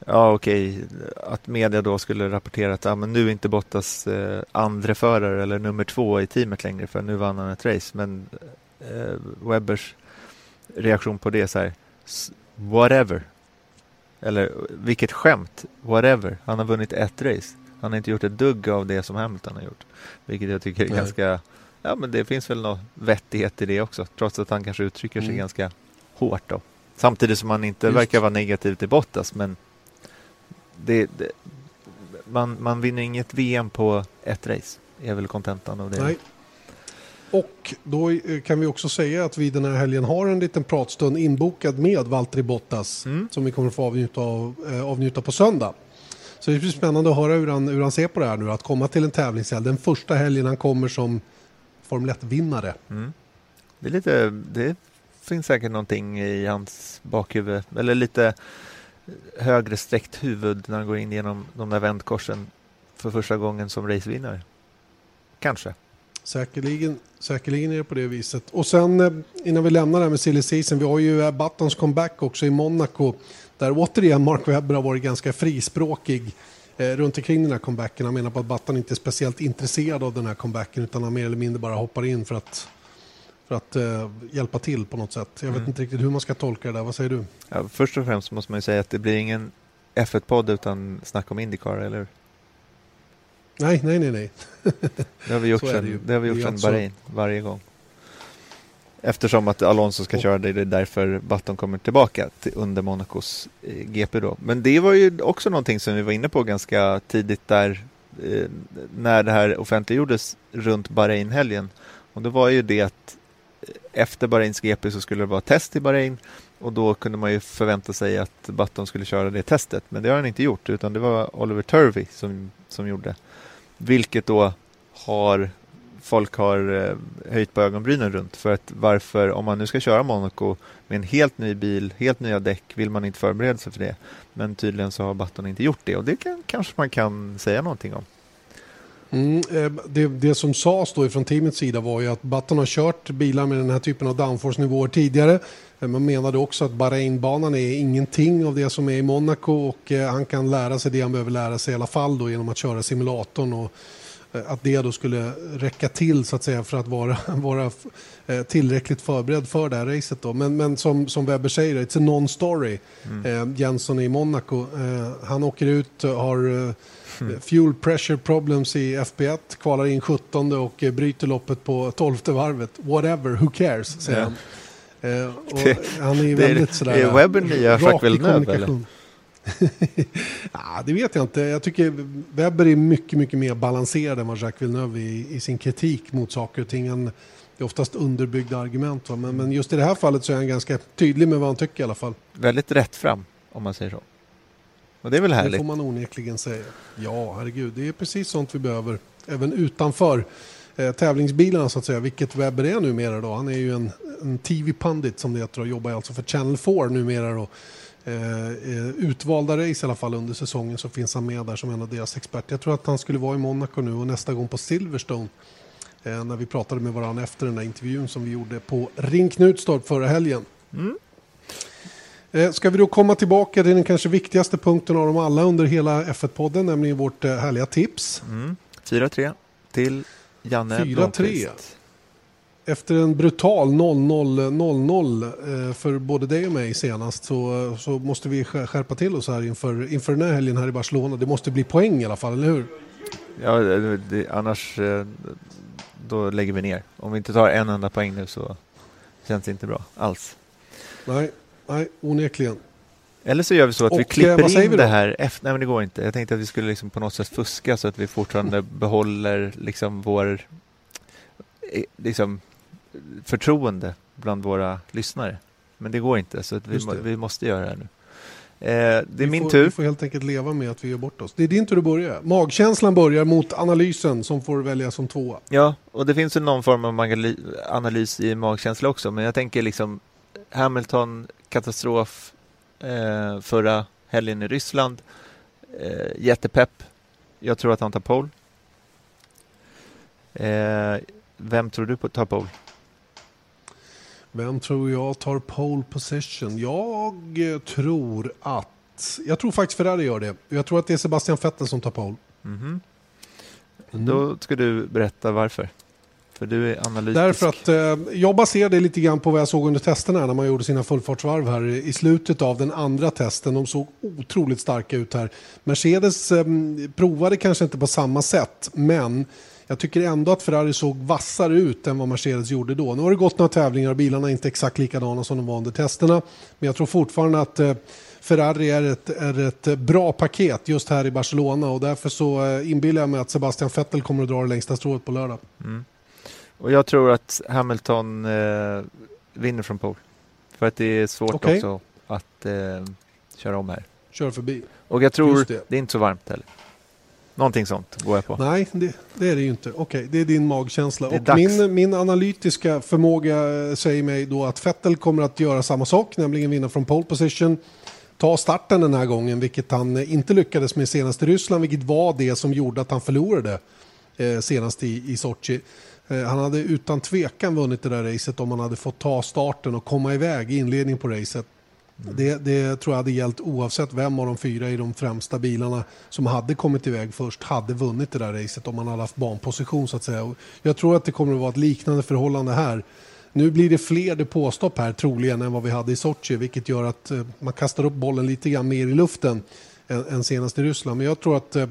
ja okej, att media då skulle rapportera att ja, men nu är inte Bottas eh, andre förare eller nummer två i teamet längre för nu vann han ett race. Men eh, Webbers reaktion på det är så här, "S- whatever. Eller vilket skämt, whatever. Han har vunnit ett race. Han har inte gjort ett dugg av det som Hamilton har gjort. Vilket jag tycker är Nej. ganska, ja men det finns väl någon vettighet i det också. Trots att han kanske uttrycker sig Mm. ganska hårt då. Samtidigt som han inte Just. verkar vara negativ till Bottas men det, det, man, man vinner inget VM på ett race. är väl kontentan av det. Nej. Och då eh, kan vi också säga att vi den här helgen har en liten pratstund inbokad med Valtteri Bottas Mm. som vi kommer att få avnjuta, av, eh, avnjuta på söndag. Så det blir spännande att höra hur han, hur han ser på det här nu, att komma till en tävlingshelg. Den första helgen han kommer som Formel 1-vinnare. Mm. Det, är lite, det finns säkert någonting i hans bakhuvud, eller lite högre sträckt huvud när han går in genom de där vändkorsen för första gången som racevinnare. Kanske. Säkerligen, säkerligen är det på det viset. Och sen eh, innan vi lämnar det här med silly season, vi har ju eh, Buttons comeback också i Monaco. Där återigen Mark Webber har varit ganska frispråkig eh, runt omkring den här comebacken. Han menar på att Button inte är speciellt intresserad av den här comebacken utan han mer eller mindre bara hoppar in för att, för att eh, hjälpa till på något sätt. Jag vet Mm. inte riktigt hur man ska tolka det där. Vad säger du? Ja, först och främst måste man ju säga att det blir ingen F1-podd utan snack om Indycar, eller hur? Nej, nej, nej, nej. Det har vi gjort är det sedan, det har vi Det gjort sedan alltså- Bahrain, varje gång. Eftersom att Alonso ska Och- köra det, det är därför Button kommer tillbaka till, under Monacos eh, GP då. Men det var ju också någonting som vi var inne på ganska tidigt där eh, när det här offentliggjordes runt Bahrain-helgen. Och då var ju det att efter Bahrains GP så skulle det vara test i Bahrain och då kunde man ju förvänta sig att Button skulle köra det testet. Men det har han inte gjort utan det var Oliver Turvey som, som gjorde. Vilket då har folk har eh, höjt på ögonbrynen runt. För att varför, om man nu ska köra Monaco med en helt ny bil, helt nya däck, vill man inte förbereda sig för det. Men tydligen så har Button inte gjort det och det kan, kanske man kan säga någonting om. Mm, eh, det, det som sades då från teamets sida var ju att Button har kört bilar med den här typen av downforce-nivåer tidigare. Eh, Man menade också att Bahrainbanan är ingenting av det som är i Monaco och eh, han kan lära sig det han behöver lära sig i alla fall då genom att köra simulatorn och att det då skulle räcka till så att säga för att vara, vara tillräckligt förberedd för det här racet då. Men, men som, som Webber säger, it's a non-story. Eh, Jenson i Monaco, eh, han åker ut, har eh, Fuel pressure problems i FP1, kvalar in 17 och eh, bryter loppet på 12 varvet. Whatever, who cares, säger Ja. han. Eh, Det- han är ju väldigt sådär... är Webber nya Jacques Villeneuve, kommunikation. ja, det vet jag inte. Jag tycker Webber är mycket, mycket mer balanserad än vad Jacques Villeneuve är i, i sin kritik mot saker och ting. Han, det är oftast underbyggda argument. Men, men just i det här fallet så är han ganska tydlig med vad han tycker i alla fall. Väldigt rätt fram om man säger så. Och det är väl Det härligt. får man onekligen säga. Ja, herregud. Det är precis sånt vi behöver. Även utanför eh, tävlingsbilarna så att säga. Vilket Webber är numera då. Han är ju en, en TV-pandit som det heter och jobbar alltså för Channel 4 numera då. Eh, eh, utvalda race i alla fall under säsongen så finns han med där som en av deras experter. Jag tror att han skulle vara i Monaco nu och nästa gång på Silverstone. Eh, när vi pratade med varandra efter den där intervjun som vi gjorde på Ring Knutstorp förra helgen. Mm. Eh, Ska vi då komma tillbaka till den kanske viktigaste punkten av dem alla under hela F1-podden, nämligen vårt eh, härliga tips. Mm. 4-3 till Janne 4-3. Blomqvist. Efter en brutal 0-0-0-0 eh, för både dig och mig senast så, så måste vi skär- skärpa till oss här inför, inför den här helgen här i Barcelona. Det måste bli poäng i alla fall, eller hur? Ja, det, annars då lägger vi ner. Om vi inte tar en enda poäng nu så känns det inte bra alls. Nej, nej onekligen. Eller så gör vi så att Och, vi eh, klipper vad säger in vi det här efter. Nej men det går inte. Jag tänkte att vi skulle liksom på något sätt fuska så att vi fortfarande behåller liksom vår eh, liksom, förtroende bland våra lyssnare. Men det går inte så att vi, må, vi måste göra det här nu. Eh, det är vi min får, tur. Vi får helt enkelt leva med att vi gör bort oss. Det är din tur att börja. Magkänslan börjar mot analysen som får välja som tvåa. Ja, och det finns ju någon form av analys i magkänsla också. Men jag tänker liksom Hamilton, katastrof eh, förra helgen i Ryssland. Eh, jättepepp. Jag tror att han tar pole. Eh, vem tror du tar pole? Vem tror jag tar pole position? Jag eh, tror att... Jag tror faktiskt Ferrari gör det. Jag tror att det är Sebastian Vettel som tar pole. Mhm. Mm. Då ska du berätta varför. För du är analytisk. Därför att eh, jag baserar det lite grann på vad jag såg under testerna när man gjorde sina fullfartsvarv här i slutet av den andra testen. De såg otroligt starka ut här. Mercedes eh, provade kanske inte på samma sätt, men jag tycker ändå att Ferrari såg vassare ut än vad Mercedes gjorde då. Nu har det gått några tävlingar och bilarna är inte exakt likadana som de var under testerna. Men jag tror fortfarande att eh, Ferrari är ett, är ett bra paket just här i Barcelona och därför så eh, inbillar jag mig att Sebastian Vettel kommer att dra det längsta strået på lördag. Mm. Och jag tror att Hamilton eh, vinner från pole. För att det är svårt Okej. också att eh, köra om här. Kör förbi. Och jag tror det. det. är inte så varmt heller. Någonting sånt går jag på. Nej, det, det är det ju inte. Okej, det är din magkänsla. Är Och dags. min, min analytiska förmåga eh, säger mig då att Vettel kommer att göra samma sak, nämligen vinna från pole position. Ta starten den här gången, vilket han eh, inte lyckades med senast i Ryssland, vilket var det som gjorde att han förlorade eh, senast i, i Sochi. Eh, han hade utan tvekan vunnit det där racet om han hade fått ta starten och komma iväg i inledningen på racet. Mm. Det, det, tror jag hade gällt oavsett vem av de fyra i de främsta bilarna som hade kommit iväg först hade vunnit det där racet om man hade haft banposition så att säga. Och jag tror att det kommer att vara ett liknande förhållande här. Nu blir det fler depåstopp här troligen än vad vi hade i Sochi vilket gör att eh, man kastar upp bollen lite grann mer i luften än, än senast i Ryssland. Men jag tror att eh,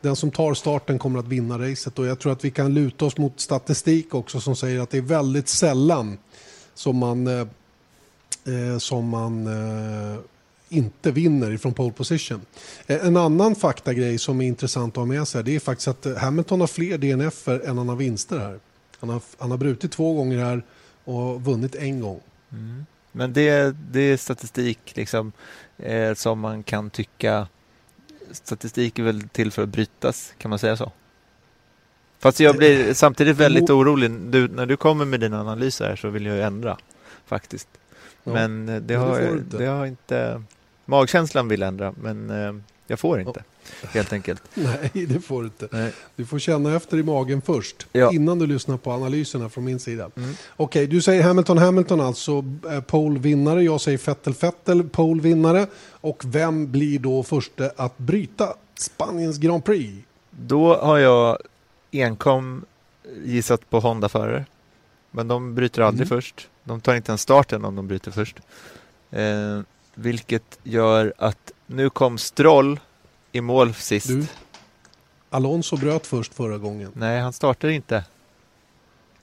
den som tar starten kommer att vinna racet och jag tror att vi kan luta oss mot statistik också som säger att det är väldigt sällan som man, eh, eh som man eh, inte vinner ifrån pole position. Eh, en annan faktagrej som är intressant att ha med sig det är faktiskt att Hamilton har fler DNF än han har vinster här. Han har, han har brutit två gånger här och vunnit en gång. Mm. Men det, det är statistik liksom, eh, som man kan tycka statistik är väl till för att brytas, kan man säga så? Fast jag blir samtidigt väldigt orolig. Du, när du kommer med dina analyser så vill jag ändra faktiskt. Ja, men eh, det har, jag, det har inte... Magkänslan vill ändra, men eh, jag får inte. Ja. Helt enkelt. Nej, det får du inte. Nej. Du får känna efter i magen först. Ja. Innan du lyssnar på analyserna från min sida. Mm. Okej, du säger Hamilton Hamilton alltså eh, pole vinnare. Jag säger Vettel Vettel pole vinnare. Och vem blir då första att bryta Spaniens Grand Prix? Då har jag enkom gissat på Honda-förare. Men de bryter aldrig mm. först. De tar inte ens starten om de bryter först. Eh, vilket gör att nu kom Stroll i mål sist. Du, Alonso bröt först förra gången. Nej, han startade inte.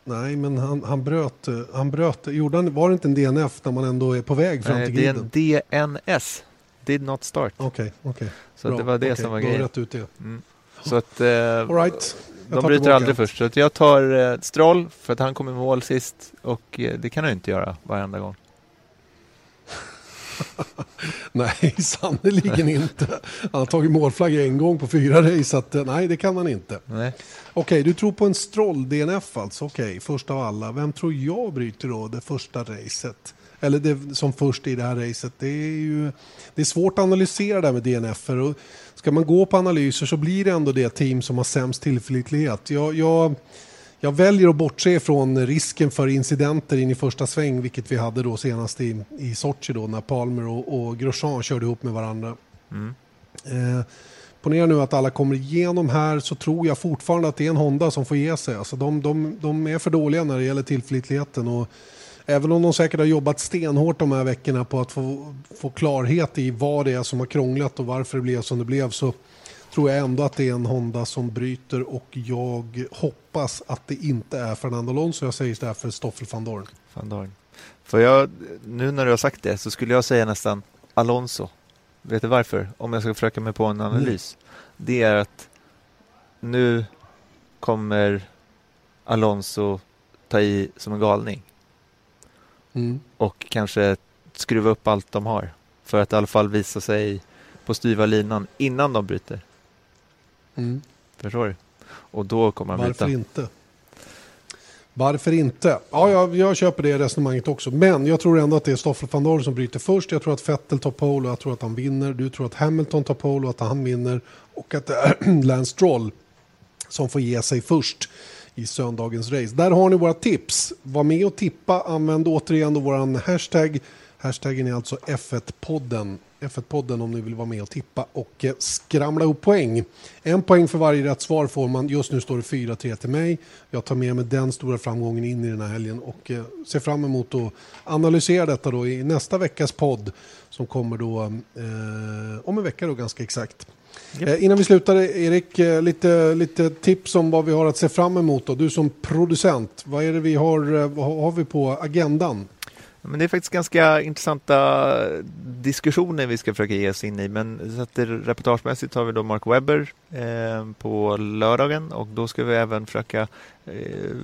Nej, men han, han bröt. Han bröt. Gjorde han, var det inte en DNF när man ändå är på väg fram Nej, till griden? det är en DNS. Did not start. Okej, okay, okej. Okay. Så det var det okay, som var grejen. rätt ut det. Mm. Så att eh, All right. de bryter aldrig först. Så jag tar eh, Stroll för att han kom i mål sist och eh, det kan han inte göra varenda gång. nej, sannerligen inte. Han har tagit målflagg en gång på fyra race, så att, eh, nej, det kan han inte. Okej, okay, du tror på en Stroll-DNF alltså. Okej, först av alla. Vem tror jag bryter då det första racet? Eller det, som först i det här racet. Det är ju det är svårt att analysera det här med DNF. Och ska man gå på analyser så blir det ändå det team som har sämst tillförlitlighet. Jag, jag jag väljer att bortse från risken för incidenter in i första sväng, vilket vi hade då senast i, i Sochi då när Palmer och, och Grosjean körde ihop med varandra. Mm. Eh, ponera nu att alla kommer igenom här så tror jag fortfarande att det är en Honda som får ge sig. Alltså de, de, de är för dåliga när det gäller tillförlitligheten. Och även om de säkert har jobbat stenhårt de här veckorna på att få, få klarhet i vad det är som har krånglat och varför det blev som det blev så tror jag ändå att det är en Honda som bryter och jag hoppas att det inte är Fernando Alonso. Jag säger istället för Stoffel van Dorn. Van Dorn. För jag, nu när du har sagt det så skulle jag säga nästan Alonso. Vet du varför? Om jag ska försöka mig på en analys. Mm. Det är att nu kommer Alonso ta i som en galning. Mm. Och kanske skruva upp allt de har. För att i alla fall visa sig på styva linan innan de bryter. Mm. Förstår du? Och då kommer han Varför byta. inte? Varför inte? Ja, jag, jag köper det resonemanget också. Men jag tror ändå att det är Stoffel van Dorn som bryter först. Jag tror att Vettel tar pole och jag tror att han vinner. Du tror att Hamilton tar pole och att han vinner. Och att det är Lance Stroll som får ge sig först i söndagens race. Där har ni våra tips. Var med och tippa. Använd återigen då våran hashtag. Hashtaggen är alltså F1-podden. F1-podden om ni vill vara med och tippa och eh, skramla upp poäng. En poäng för varje rätt svar får man. Just nu står det 4-3 till mig. Jag tar med mig den stora framgången in i den här helgen och eh, ser fram emot att analysera detta då i nästa veckas podd som kommer då eh, om en vecka då ganska exakt. Yep. Eh, innan vi slutar Erik, eh, lite, lite tips om vad vi har att se fram emot. Då. Du som producent, vad är det vi har, vad har vi på agendan? Men det är faktiskt ganska intressanta diskussioner vi ska försöka ge oss in i. Men så att det, reportagemässigt har vi då Mark Webber eh, på lördagen och då ska vi även försöka eh,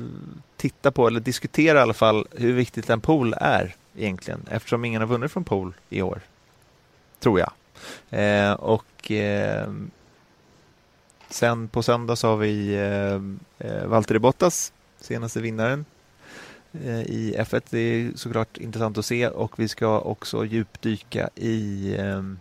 titta på, eller diskutera i alla fall, hur viktigt en pool är egentligen eftersom ingen har vunnit från pool i år. Tror jag. Eh, och eh, sen på söndag så har vi eh, eh Valtteri Bottas, senaste vinnaren i F1. Det är såklart intressant att se och vi ska också djupdyka i, ehm,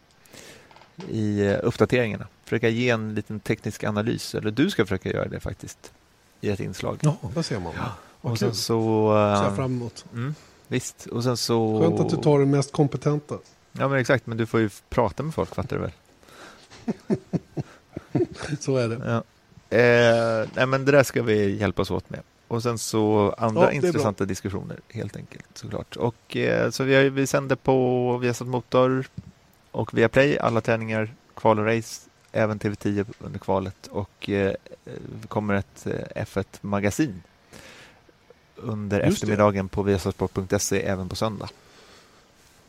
i eh, uppdateringarna. Försöka ge en liten teknisk analys, eller du ska försöka göra det faktiskt. i ett inslag. Ja, där ser man. Vad och sen så... ser jag eh, fram emot. mm, visst, och sen så... Skönt att du tar den mest kompetenta. Ja men exakt, men du får ju prata med folk fattar du väl? Så är det. Ja. Eh, nej men det där ska vi hjälpas åt med. Och sen så andra Ja, det bra. intressanta diskussioner helt enkelt såklart. Och eh, så vi, har, vi sänder på Viasat Motor och via Play alla träningar, kval och race, även TV10 under kvalet och eh, det kommer ett eh, F1-magasin under Just det. eftermiddagen på viasatsport.se även på söndag.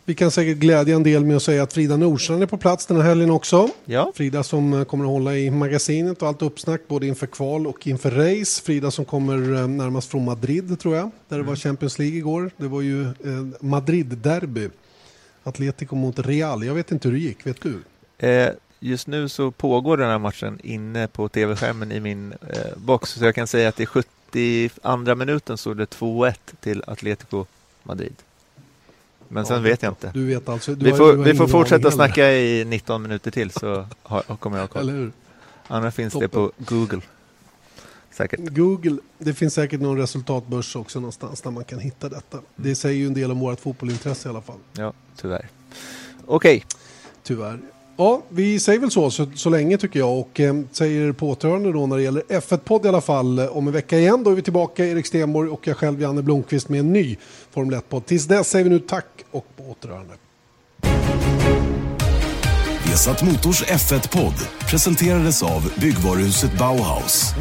Vi kan säkert glädja en del med att säga att Frida Nordstrand är på plats den här helgen också. Ja, Frida som eh, kommer att hålla i magasinet och allt uppsnack både inför kval och inför race. Frida som kommer eh, närmast från Madrid tror jag, där det var Champions League igår. Det var ju eh, Madrid-derby. Atletico mot Real. Jag vet inte hur det gick, vet du? Eh, just nu så pågår den här matchen inne på tv-skärmen i min eh, box. Så jag kan säga att i 72 minuten stod det 2-1 till Atletico Madrid. Men sen Ja, vet jag inte. Du vet alltså. Du Vi får, vi får fortsätta heller. snacka i 19 minuter till så har, kommer jag koll. Eller hur? Annars finns det Toppen. på Google. Säkert. Google, det finns säkert någon resultatbörs också någonstans där man kan hitta detta. Det säger ju en del om vårt fotbollintresse i alla fall. Ja, tyvärr. Okej, Tyvärr. Ja, vi säger väl så, så, så länge tycker jag och eh, säger på återhörande då när det gäller F1-podd i alla fall. Eh, Om en vecka igen då är vi tillbaka, Erik Stenborg och jag själv Janne Blomqvist med en ny Formel 1-podd. Tills dess säger vi nu tack och på återhörande. Vesat Motors F1-podd presenterades av byggvaruhuset Bauhaus.